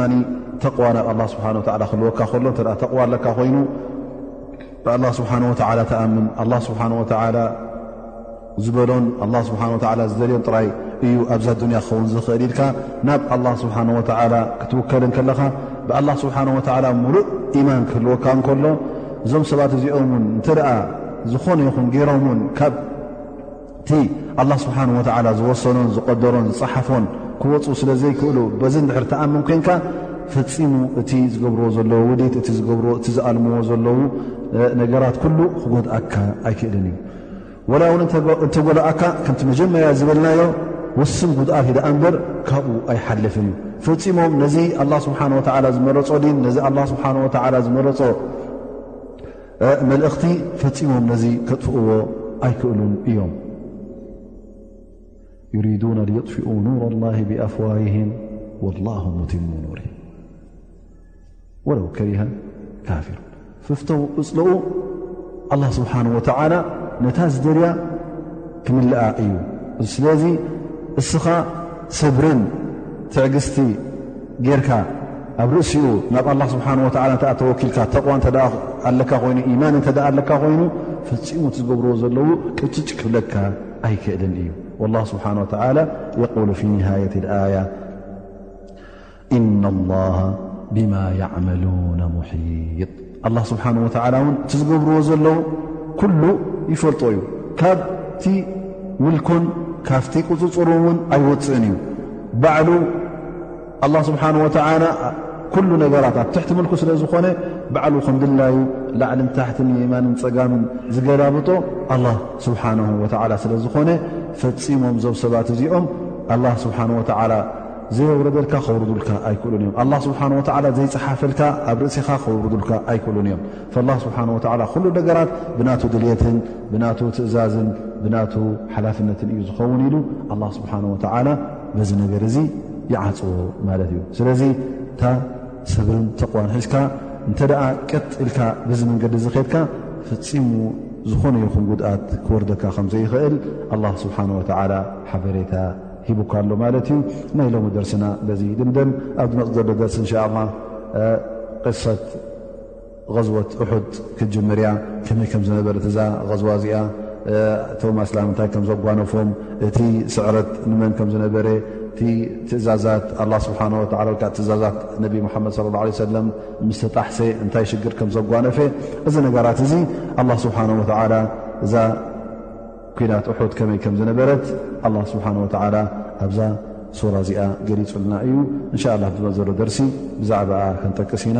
ተቕዋ ናብ ኣላ ስብሓ ወላ ክልወካ ከሎ እተ ተቕዋ ኣለካ ኮይኑ ብኣላ ስብሓን ወተላ ተኣምን ኣላ ስብሓን ወተላ ዝበሎን ኣላ ስብሓን ወተዓላ ዝደልዮን ጥራይ እዩ ኣብዛ ዱንያ ክኸውን ዝኽእል ኢልካ ናብ ኣላ ስብሓን ወተዓላ ክትውከል እንከለኻ ብኣላ ስብሓን ወተዓላ ሙሉእ ኢማን ክህልወካ እንከሎ እዞም ሰባት እዚኦም እውን እንተ ደኣ ዝኾነ ይኹን ገይሮም እውን ካብቲ ኣላ ስብሓን ወተዓላ ዝወሰኖን ዝቀደሮን ዝፀሓፎን ክወፁ ስለ ዘይክእሉ በዚ ንድሕር ተኣምን ኮንካ ፈፂሙ እቲ ዝገብርዎ ዘለዉ ውዲት እቲ ዝገብርዎ እቲ ዝኣልምዎ ዘለዉ ነገራት ኩሉ ክጎድኣካ ኣይክእልን እዩ ወላ እውን እንተጎዳኣካ ከምቲ መጀመርያ ዝበልናዮ ውስን ጉድኣት ዩ ደኣ እምበር ካብኡ ኣይሓልፍን እዩ ፈፂሞም ነዚ ኣላ ስብሓን ወተዓላ ዝመረፆ ዲን ነዚ ኣላ ስብሓን ወተዓላ ዝመረፆ መልእኽቲ ፈፂሞም ነዚ ከጥፍእዎ ኣይክእሉን እዮም ዩሪዱና ሊዩጥፍኡ ኑር ላ ብኣፍዋይህም ወላሁ ሙትሙ ኑር ወለው ከሪሀ ካፊር ፍፍቶ እፅልኡ ኣላ ስብሓን ወተዓላ ነታ ዝደርያ ክምልኣ እዩ ስለዚ እስኻ ሰብርን ትዕግስቲ ጌርካ ኣብ ርእሲኡ ናብ ኣላ ስብሓን ወላ እተ ተወኪልካ ተቕዋ እተ ኣለካ ኮይኑ ኢማን እተ ኣለካ ኮይኑ ፈፂሙ ትዝገብርዎ ዘለዉ ቅጭጭ ክብለካ ኣይክእልን እዩ ላ ስብሓን ወተላ የቁሉ ፊ ኒሃየት ኣያ ኢነ ኣላሃ ብማ ያዕመሉነ ሙሒጥ ኣላህ ስብሓን ወተዓላ እውን እቲ ዝገብርዎ ዘለዉ ኩሉ ይፈልጦ እዩ ካብቲ ምልኮን ካብቲ ቁፅፅሩ እውን ኣይወፅእን እዩ ባዕሉ ኣላ ስብሓን ወተዓላ ኩሉ ነገራት ኣብ ትሕቲ ምልኩ ስለ ዝኾነ ባዕሉ ከምድላዩ ላዕልን ታሕትን የማንን ፀጋምን ዝገላብጦ ኣላ ስብሓን ወተዓላ ስለ ዝኾነ ፈፂሞም ዞብ ሰባት እዚኦም ኣላ ስብሓን ወተዓላ ዘየውረደልካ ከውርዱልካ ኣይክእሉን እዮም ኣላ ስብሓን ወተዓላ ዘይፀሓፈልካ ኣብ ርእሲኻ ከውርዱልካ ኣይክእሉን እዮም ፈላ ስብሓን ወተዓላ ኩሉ ነገራት ብናቱ ድልትን ብናቱ ትእዛዝን ብናቱ ሓላፍነትን እዩ ዝኸውን ኢሉ ኣላ ስብሓን ወተዓላ በዚ ነገር እዚ ይዓፅዎ ማለት እዩ ስለዚ እታ ሰብርን ተቕዋን ሒዝካ እንተ ደኣ ቅጥ ኢልካ በዚ መንገዲ እዚ ኼድካ ፍፂሙ ዝኾነ ይኹን ጉድኣት ክወርደካ ከም ዘይኽእል ኣላ ስብሓን ወተዓላ ሓበሬታ ሂቡካ ኣሎ ማለት እዩ ናይ ሎሚ ደርስና በዚ ይድምደም ኣብ ዝመፅ ዘሎ ደርሲ እንሻ ኣላ ቅሰት غዝወት እሑድ ክትጅምር እያ ከመይ ከም ዝነበረት እዛ غዝዋ እዚኣ እቶም ኣስላምንታይ ከም ዘጓነፎም እቲ ስዕረት ንመን ከም ዝነበረ እቲ ትእዛዛት ኣላ ስብሓን ወላ ወ ትእዛዛት ነቢ ሙሓመድ ለ ላ ሰለም ምስ ተጣሕሰ እንታይ ሽግር ከም ዘጓነፈ እዚ ነገራት እዚ ኣላ ስብሓን ወተዓላ እዛ ኲናት ኡሑድ ከመይ ከም ዝነበረት ኣላ ስብሓን ወተዓላ ኣብዛ ሱራ እዚኣ ገሊጹልና እዩ እንሻ ላ ዝመፅ ዘሎ ደርሲ ብዛዕባኣ ክንጠቅስ ኢና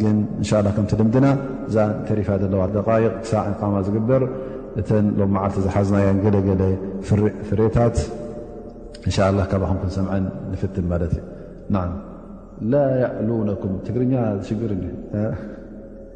ግን እንሻ ላ ከምቲ ልምድና እዛ ተሪፋ ዘለዋ ደቃይቕ ክሳዕ ቃማ ዝግበር እተን ሎም መዓልቲ ዝሓዝናዮን ገለገለ ፍሬታት እንሻ ላ ካባኹም ክንሰምዐን ንፍትን ማለት እዩ ን ላ ያእሉነኩም ትግርኛ ዝሽግር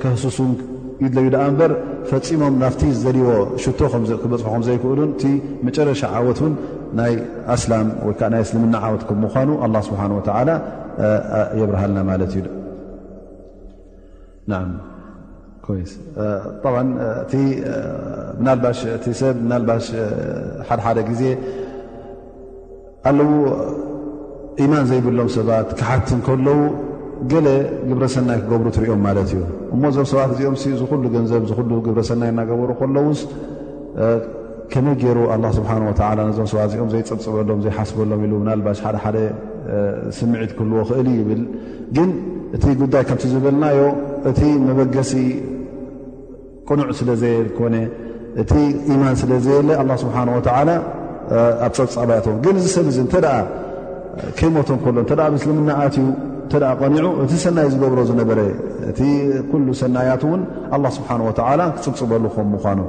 ከህስሱን ይድለዩ ደኣ እምበር ፈፂሞም ናብቲ ዝደልዎ ሽቶ ክበፅሑ ከምዘይክእሉን እቲ መጨረሻ ዓወት እውን ናይ ኣስላም ወይ ከዓ ናይ እስልምና ዓወት ከም ምኳኑ ኣላ ስብሓን ወተዓላ የብርሃልና ማለት እዩ ን ሓደሓደ ግዜ ኣለዉ ኢማን ዘይብሎም ሰባት ክሓት ከለዉ ገለ ግብረሰናይ ክገብሩ ትሪኦም ማለት እዩ እሞ እዞም ሰባት እዚኦም ዝኩሉ ገንዘብ ዝ ግብረሰናይ እናገበሩ ከለዉስ ከመይ ገይሩ ኣላ ስብሓን ወላ ነዞም ሰባት እዚኦም ዘይፀብፅበሎም ዘይሓስበሎም ኢሉ ናባሽ ሓደሓደ ስምዒት ክህልዎ ክእል ይብል ግን እቲ ጉዳይ ከምቲ ዝበልናዮ እቲ መበገሲ ቅኑዕ ስለ ዘየኮነ እቲ ኢማን ስለ ዘየለ ኣላ ስብሓን ወተዓላ ኣብ ፀብፃባያትዎ ግን እዚ ሰብ እዚ እንተ ከይሞቶ ከሎ እተ ምስልምና ኣትዩ እተ ቐኒዑ እቲ ሰናይ ዝገብሮ ዝነበረ እቲ ኩሉ ሰናያት እውን ኣላ ስብሓን ወተዓላ ክፅብፅበሉ ከም ምኳኑ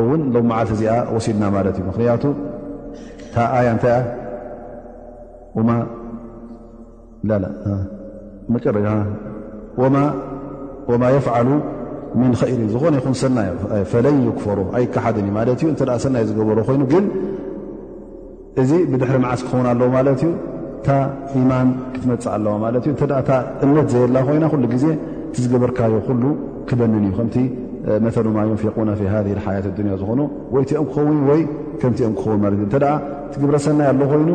እውን ሎ መዓልቲ እዚኣ ወሲድና ማለት እዩ ምክንያቱ እታ ኣያ እንታይያ ወማ የፍዓሉ ምን ኸይር ዝኾነ ይኹን ሰናይ ፈለን ይክፈሩ ኣይከሓድን እዩ ማለት እዩ እተ ሰናይ ዝገበሮ ኮይኑ ግን እዚ ብድሕሪ መዓስ ክኸውን ኣለዎ ማለት እዩ እታ ኢማን ክትመፅእ ኣለዋ ማለት እዩ እተ እምነት ዘየላ ኮይና ኩሉ ግዜ እቲ ዝገበርካዮ ኩሉ ክበንን እዩ ከምቲ መተማ ዩንፊቁና ፊ ሃ ሓያት ኣዱንያ ዝኾኑ ወይቲኦም ክኸውን ወይ ከምቲኦም ክኸውን ማለት እዩ እተ እቲ ግብረሰናይ ኣሎ ኮይኑ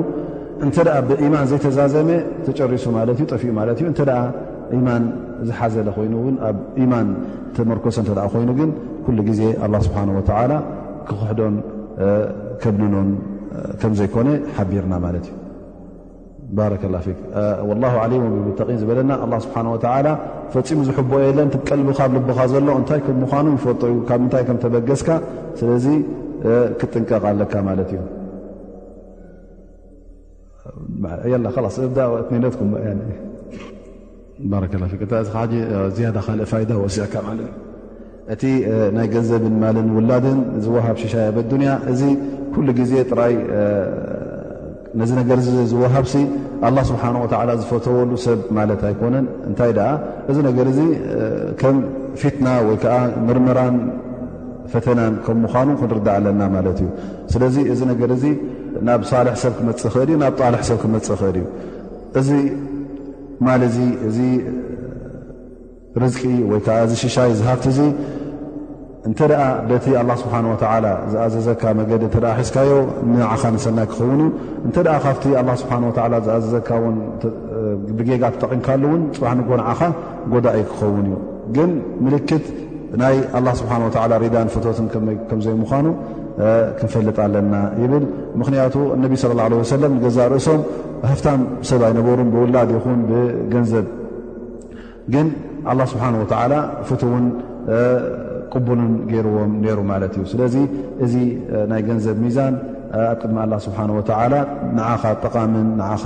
እንተ ብኢማን ዘይተዛዘመ ተጨሪሱ ማለት እዩ ጠፍኡ ማለት እዩ እተ ኢማን ዝሓዘለ ኮይኑ ውን ኣብ ኢማን ተመርኮሰ እተ ኮይኑ ግን ኩሉ ግዜ ኣላ ስብሓን ወተላ ክክሕዶን ከብንኖን ከም ዘይኮነ ሓቢርና ማለት እዩ ባረከ ላ ፊክ ወላ ዓሊሙ ብሙተቒን ዝበለና ኣላ ስብሓን ወተላ ፈፂሙ ዝሕቦ የለን ቀልብካ ብ ልቦካ ዘሎ እንታይ ከም ምኳኑ ይፈልጦ እዩ ካብ ምንታይ ከም ተበገስካ ስለዚ ክጥንቀቕ ኣለካ ማለት እዩ እቲ ናይ ገንዘብን ማልን ውላድን ዝወሃብ ሽሻይ ኣብ ኣዱንያ እዚ ኩሉ ግዜ ጥራይ ነዚ ነገር እዚ ዝወሃብሲ ኣላ ስብሓን ወተዓላ ዝፈተወሉ ሰብ ማለት ኣይኮነን እንታይ ደኣ እዚ ነገር እዚ ከም ፊትና ወይ ከዓ ምርምራን ፈተናን ከም ምዃኑ ክንርዳእ ኣለና ማለት እዩ። ስለዚ እዚ ነገር እዚ ናብ ሳልሕ ሰብ ክመጽእ ይኽእል እዩ፣ ናብ ጣልሕ ሰብ ክመጽእ ይኽእል እዩ። እዚ ማል እዚ እዚ ርዝቂ ወይ ከዓ እዚ ሽሻይ ዝሃብቲ እዚ እንተ በቲ ኣላ ስብሓን ወተላ ዝኣዘዘካ መገዲ እተ ሒዝካዮ ንዓኻ ንሰናይ ክኸውን እዩ እንተ ካብቲ ኣላ ስብሓን ወላ ዝኣዘዘካ ውን ብጌጋ ተጠቒምካሉ እውን ፅባሕ ንጎ ንዓኻ ጎዳኢ ክኸውን እዩ ግን ምልክት ናይ ኣላ ስብሓን ወተላ ሪዳን ፍቶትን ከምዘይምዃኑ ክንፈልጥ ኣለና ይብል ምኽንያቱ እነቢ ስለ ላ ለ ወሰለም ንገዛ ርእሶም ሃፍታም ሰብ ኣይነበሩን ብውላድ ይኹን ብገንዘብ ግን ኣላ ስብሓን ወተላ ፍትውን ቅቡልን ገይርዎም ነይሩ ማለት እዩ ስለዚ እዚ ናይ ገንዘብ ሚዛን ኣብ ቅድሚ ኣላ ስብሓን ወተላ ንዓኻ ጠቓምን ንዓኻ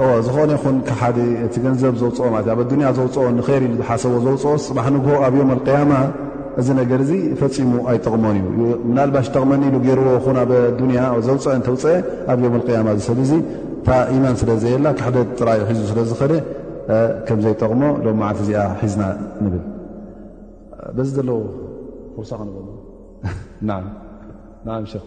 እወ ዝኾነ ይኹን ከሓዲ እቲ ገንዘብ ዘውፅኦ ማለት ኣብ ኣዱንያ ዘውፅኦ ንኸይር ኢሉ ዝሓሰቦ ዘውፅኦ ፅባሕ ንግሆ ኣብ ዮም ኣልቅያማ እዚ ነገር እዚ ፈፂሙ ኣይጠቕሞን እዩ ምናልባሽ ጠቕመኒ ኢሉ ገይርዎ ኹን ኣብ ኣዱንያ ዘውፅአ እንተውፅአ ኣብ ዮም ኣልቅያማ እዚ ሰብ እዚ እታ ኢማን ስለ ዘየላ ክሕደት ጥራይ ሒዙ ስለ ዝኸደ ከም ዘይጠቕሞ ሎም መዓልቲ እዚኣ ሒዝና ንብል በዚ ዘለዎ ክውሳ ክንበሉ ን ሸክ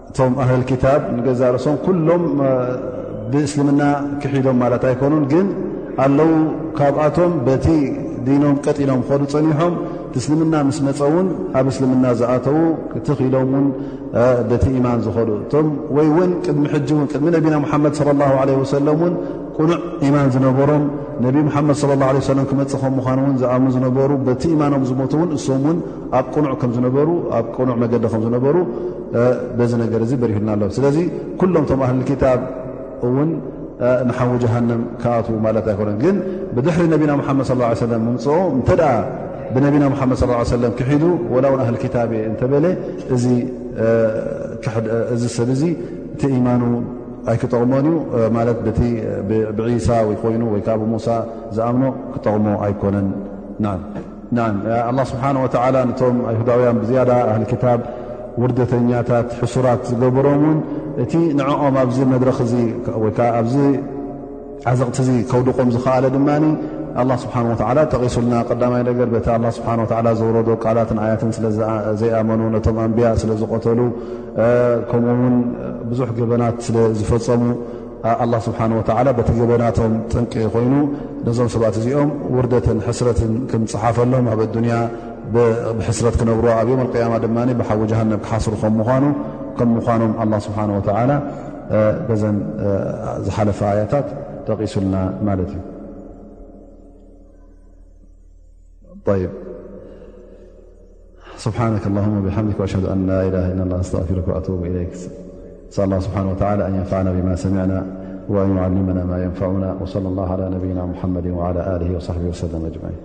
እቶም ኣህል ክታብ ንገዛ ርእሶም ኩሎም ብእስልምና ክሒዶም ማለት ኣይኮኑን ግን ኣለዉ ካብኣቶም በቲ ዲኖም ቀጢሎም ክኸዱ ጸኒሖም እስልምና ምስ መፀ እውን ኣብ እስልምና ዝኣተዉ ትኽ ኢሎም እውን በቲ ኢማን ዝኸዱ እቶም ወይ እውን ቅድሚ ሕጂ እውን ቅድሚ ነቢና ሙሓመድ ለ ላ ለ ወሰለም እውን ቁኑዕ ኢማን ዝነበሮም ነቢ ሙሓመድ ለ ላ ለ ሰለም ክመፅእ ከም ምዃኑ እውን ዝኣምኑ ዝነበሩ በቲ ኢማኖም ዝሞት እውን እሶም እውን ኣብ ቅኑዕ ከም ዝነበሩ ኣብ ቅኑዕ መገዲ ከም ዝነበሩ በዚ ነገር እዚ በሪሁልና ኣሎ ስለዚ ኩሎም ቶም ኣህሊ ክታብ እውን ንሓዊ ጀሃንም ክኣትዉ ማለት ኣይኮነን ግን ብድሕሪ ነቢና ሓመድ ص ه ሰለም ምምፅኦ እንተ ብነቢና ሓመድ ص ሰለም ክሒዱ ወላ ውን ኣህሊ ክታብ እየ እንተበለ እዚ ሰብ እዚ እቲ ኢማኑ ኣይክጠቕሞን እዩ ማለት ቲ ብዒሳ ወይ ኮይኑ ወይከዓ ብሙሳ ዝኣምኖ ክጠቕሞ ኣይኮነን ኣላ ስብሓን ወተዓላ ነቶም ኣይሁዳውያን ብዝያዳ ኣህሊ ክታብ ውርደተኛታት ሕሱራት ዝገበሮም እውን እቲ ንዕኦም ኣብዚ መድረኽ እዚ ወይ ከዓ ኣብዚ ዓዘቕቲ እዚ ከውድቆም ዝኸኣለ ድማ ኣላ ስብሓን ወተዓላ ጠቒሱልና ቀዳማይ ነገር በቲ ኣላ ስብሓን ወተዓላ ዘውረዶ ቃላትን ኣያትን ስለዘይኣመኑ ነቶም ኣንብያ ስለ ዝቐተሉ ከምኡ እውን ብዙሕ ገበናት ስለ ዝፈፀሙ ኣላህ ስብሓን ወተዓላ በቲ ገበናቶም ጠንቂ ኮይኑ ነዞም ሰባት እዚኦም ውርደትን ሕስረትን ክምፅሓፈሎም ኣብ ኣዱንያ ብሕስረት ክነብሩ ኣብ ዮም ኣልቅያማ ድማ ብሓዊ ጀሃነብ ክሓስሩ ከም ምኑ ከም ምዃኖም ኣላ ስብሓን ወተዓላ በዘን ዝሓለፈ ኣያታት ጠቒሱልና ማለት እዩ وتالىسبحانكاللهم بحمدك وأشهد أن لاله إل الله ستفرك وأتوب إليكل الله سبحانهوتعالى أن ينفعنا بما سمعنا وأن يعلمنا ما ينفعنا وصلى الله على نبينا محمد وعلى له وصحب وسلم أجمعين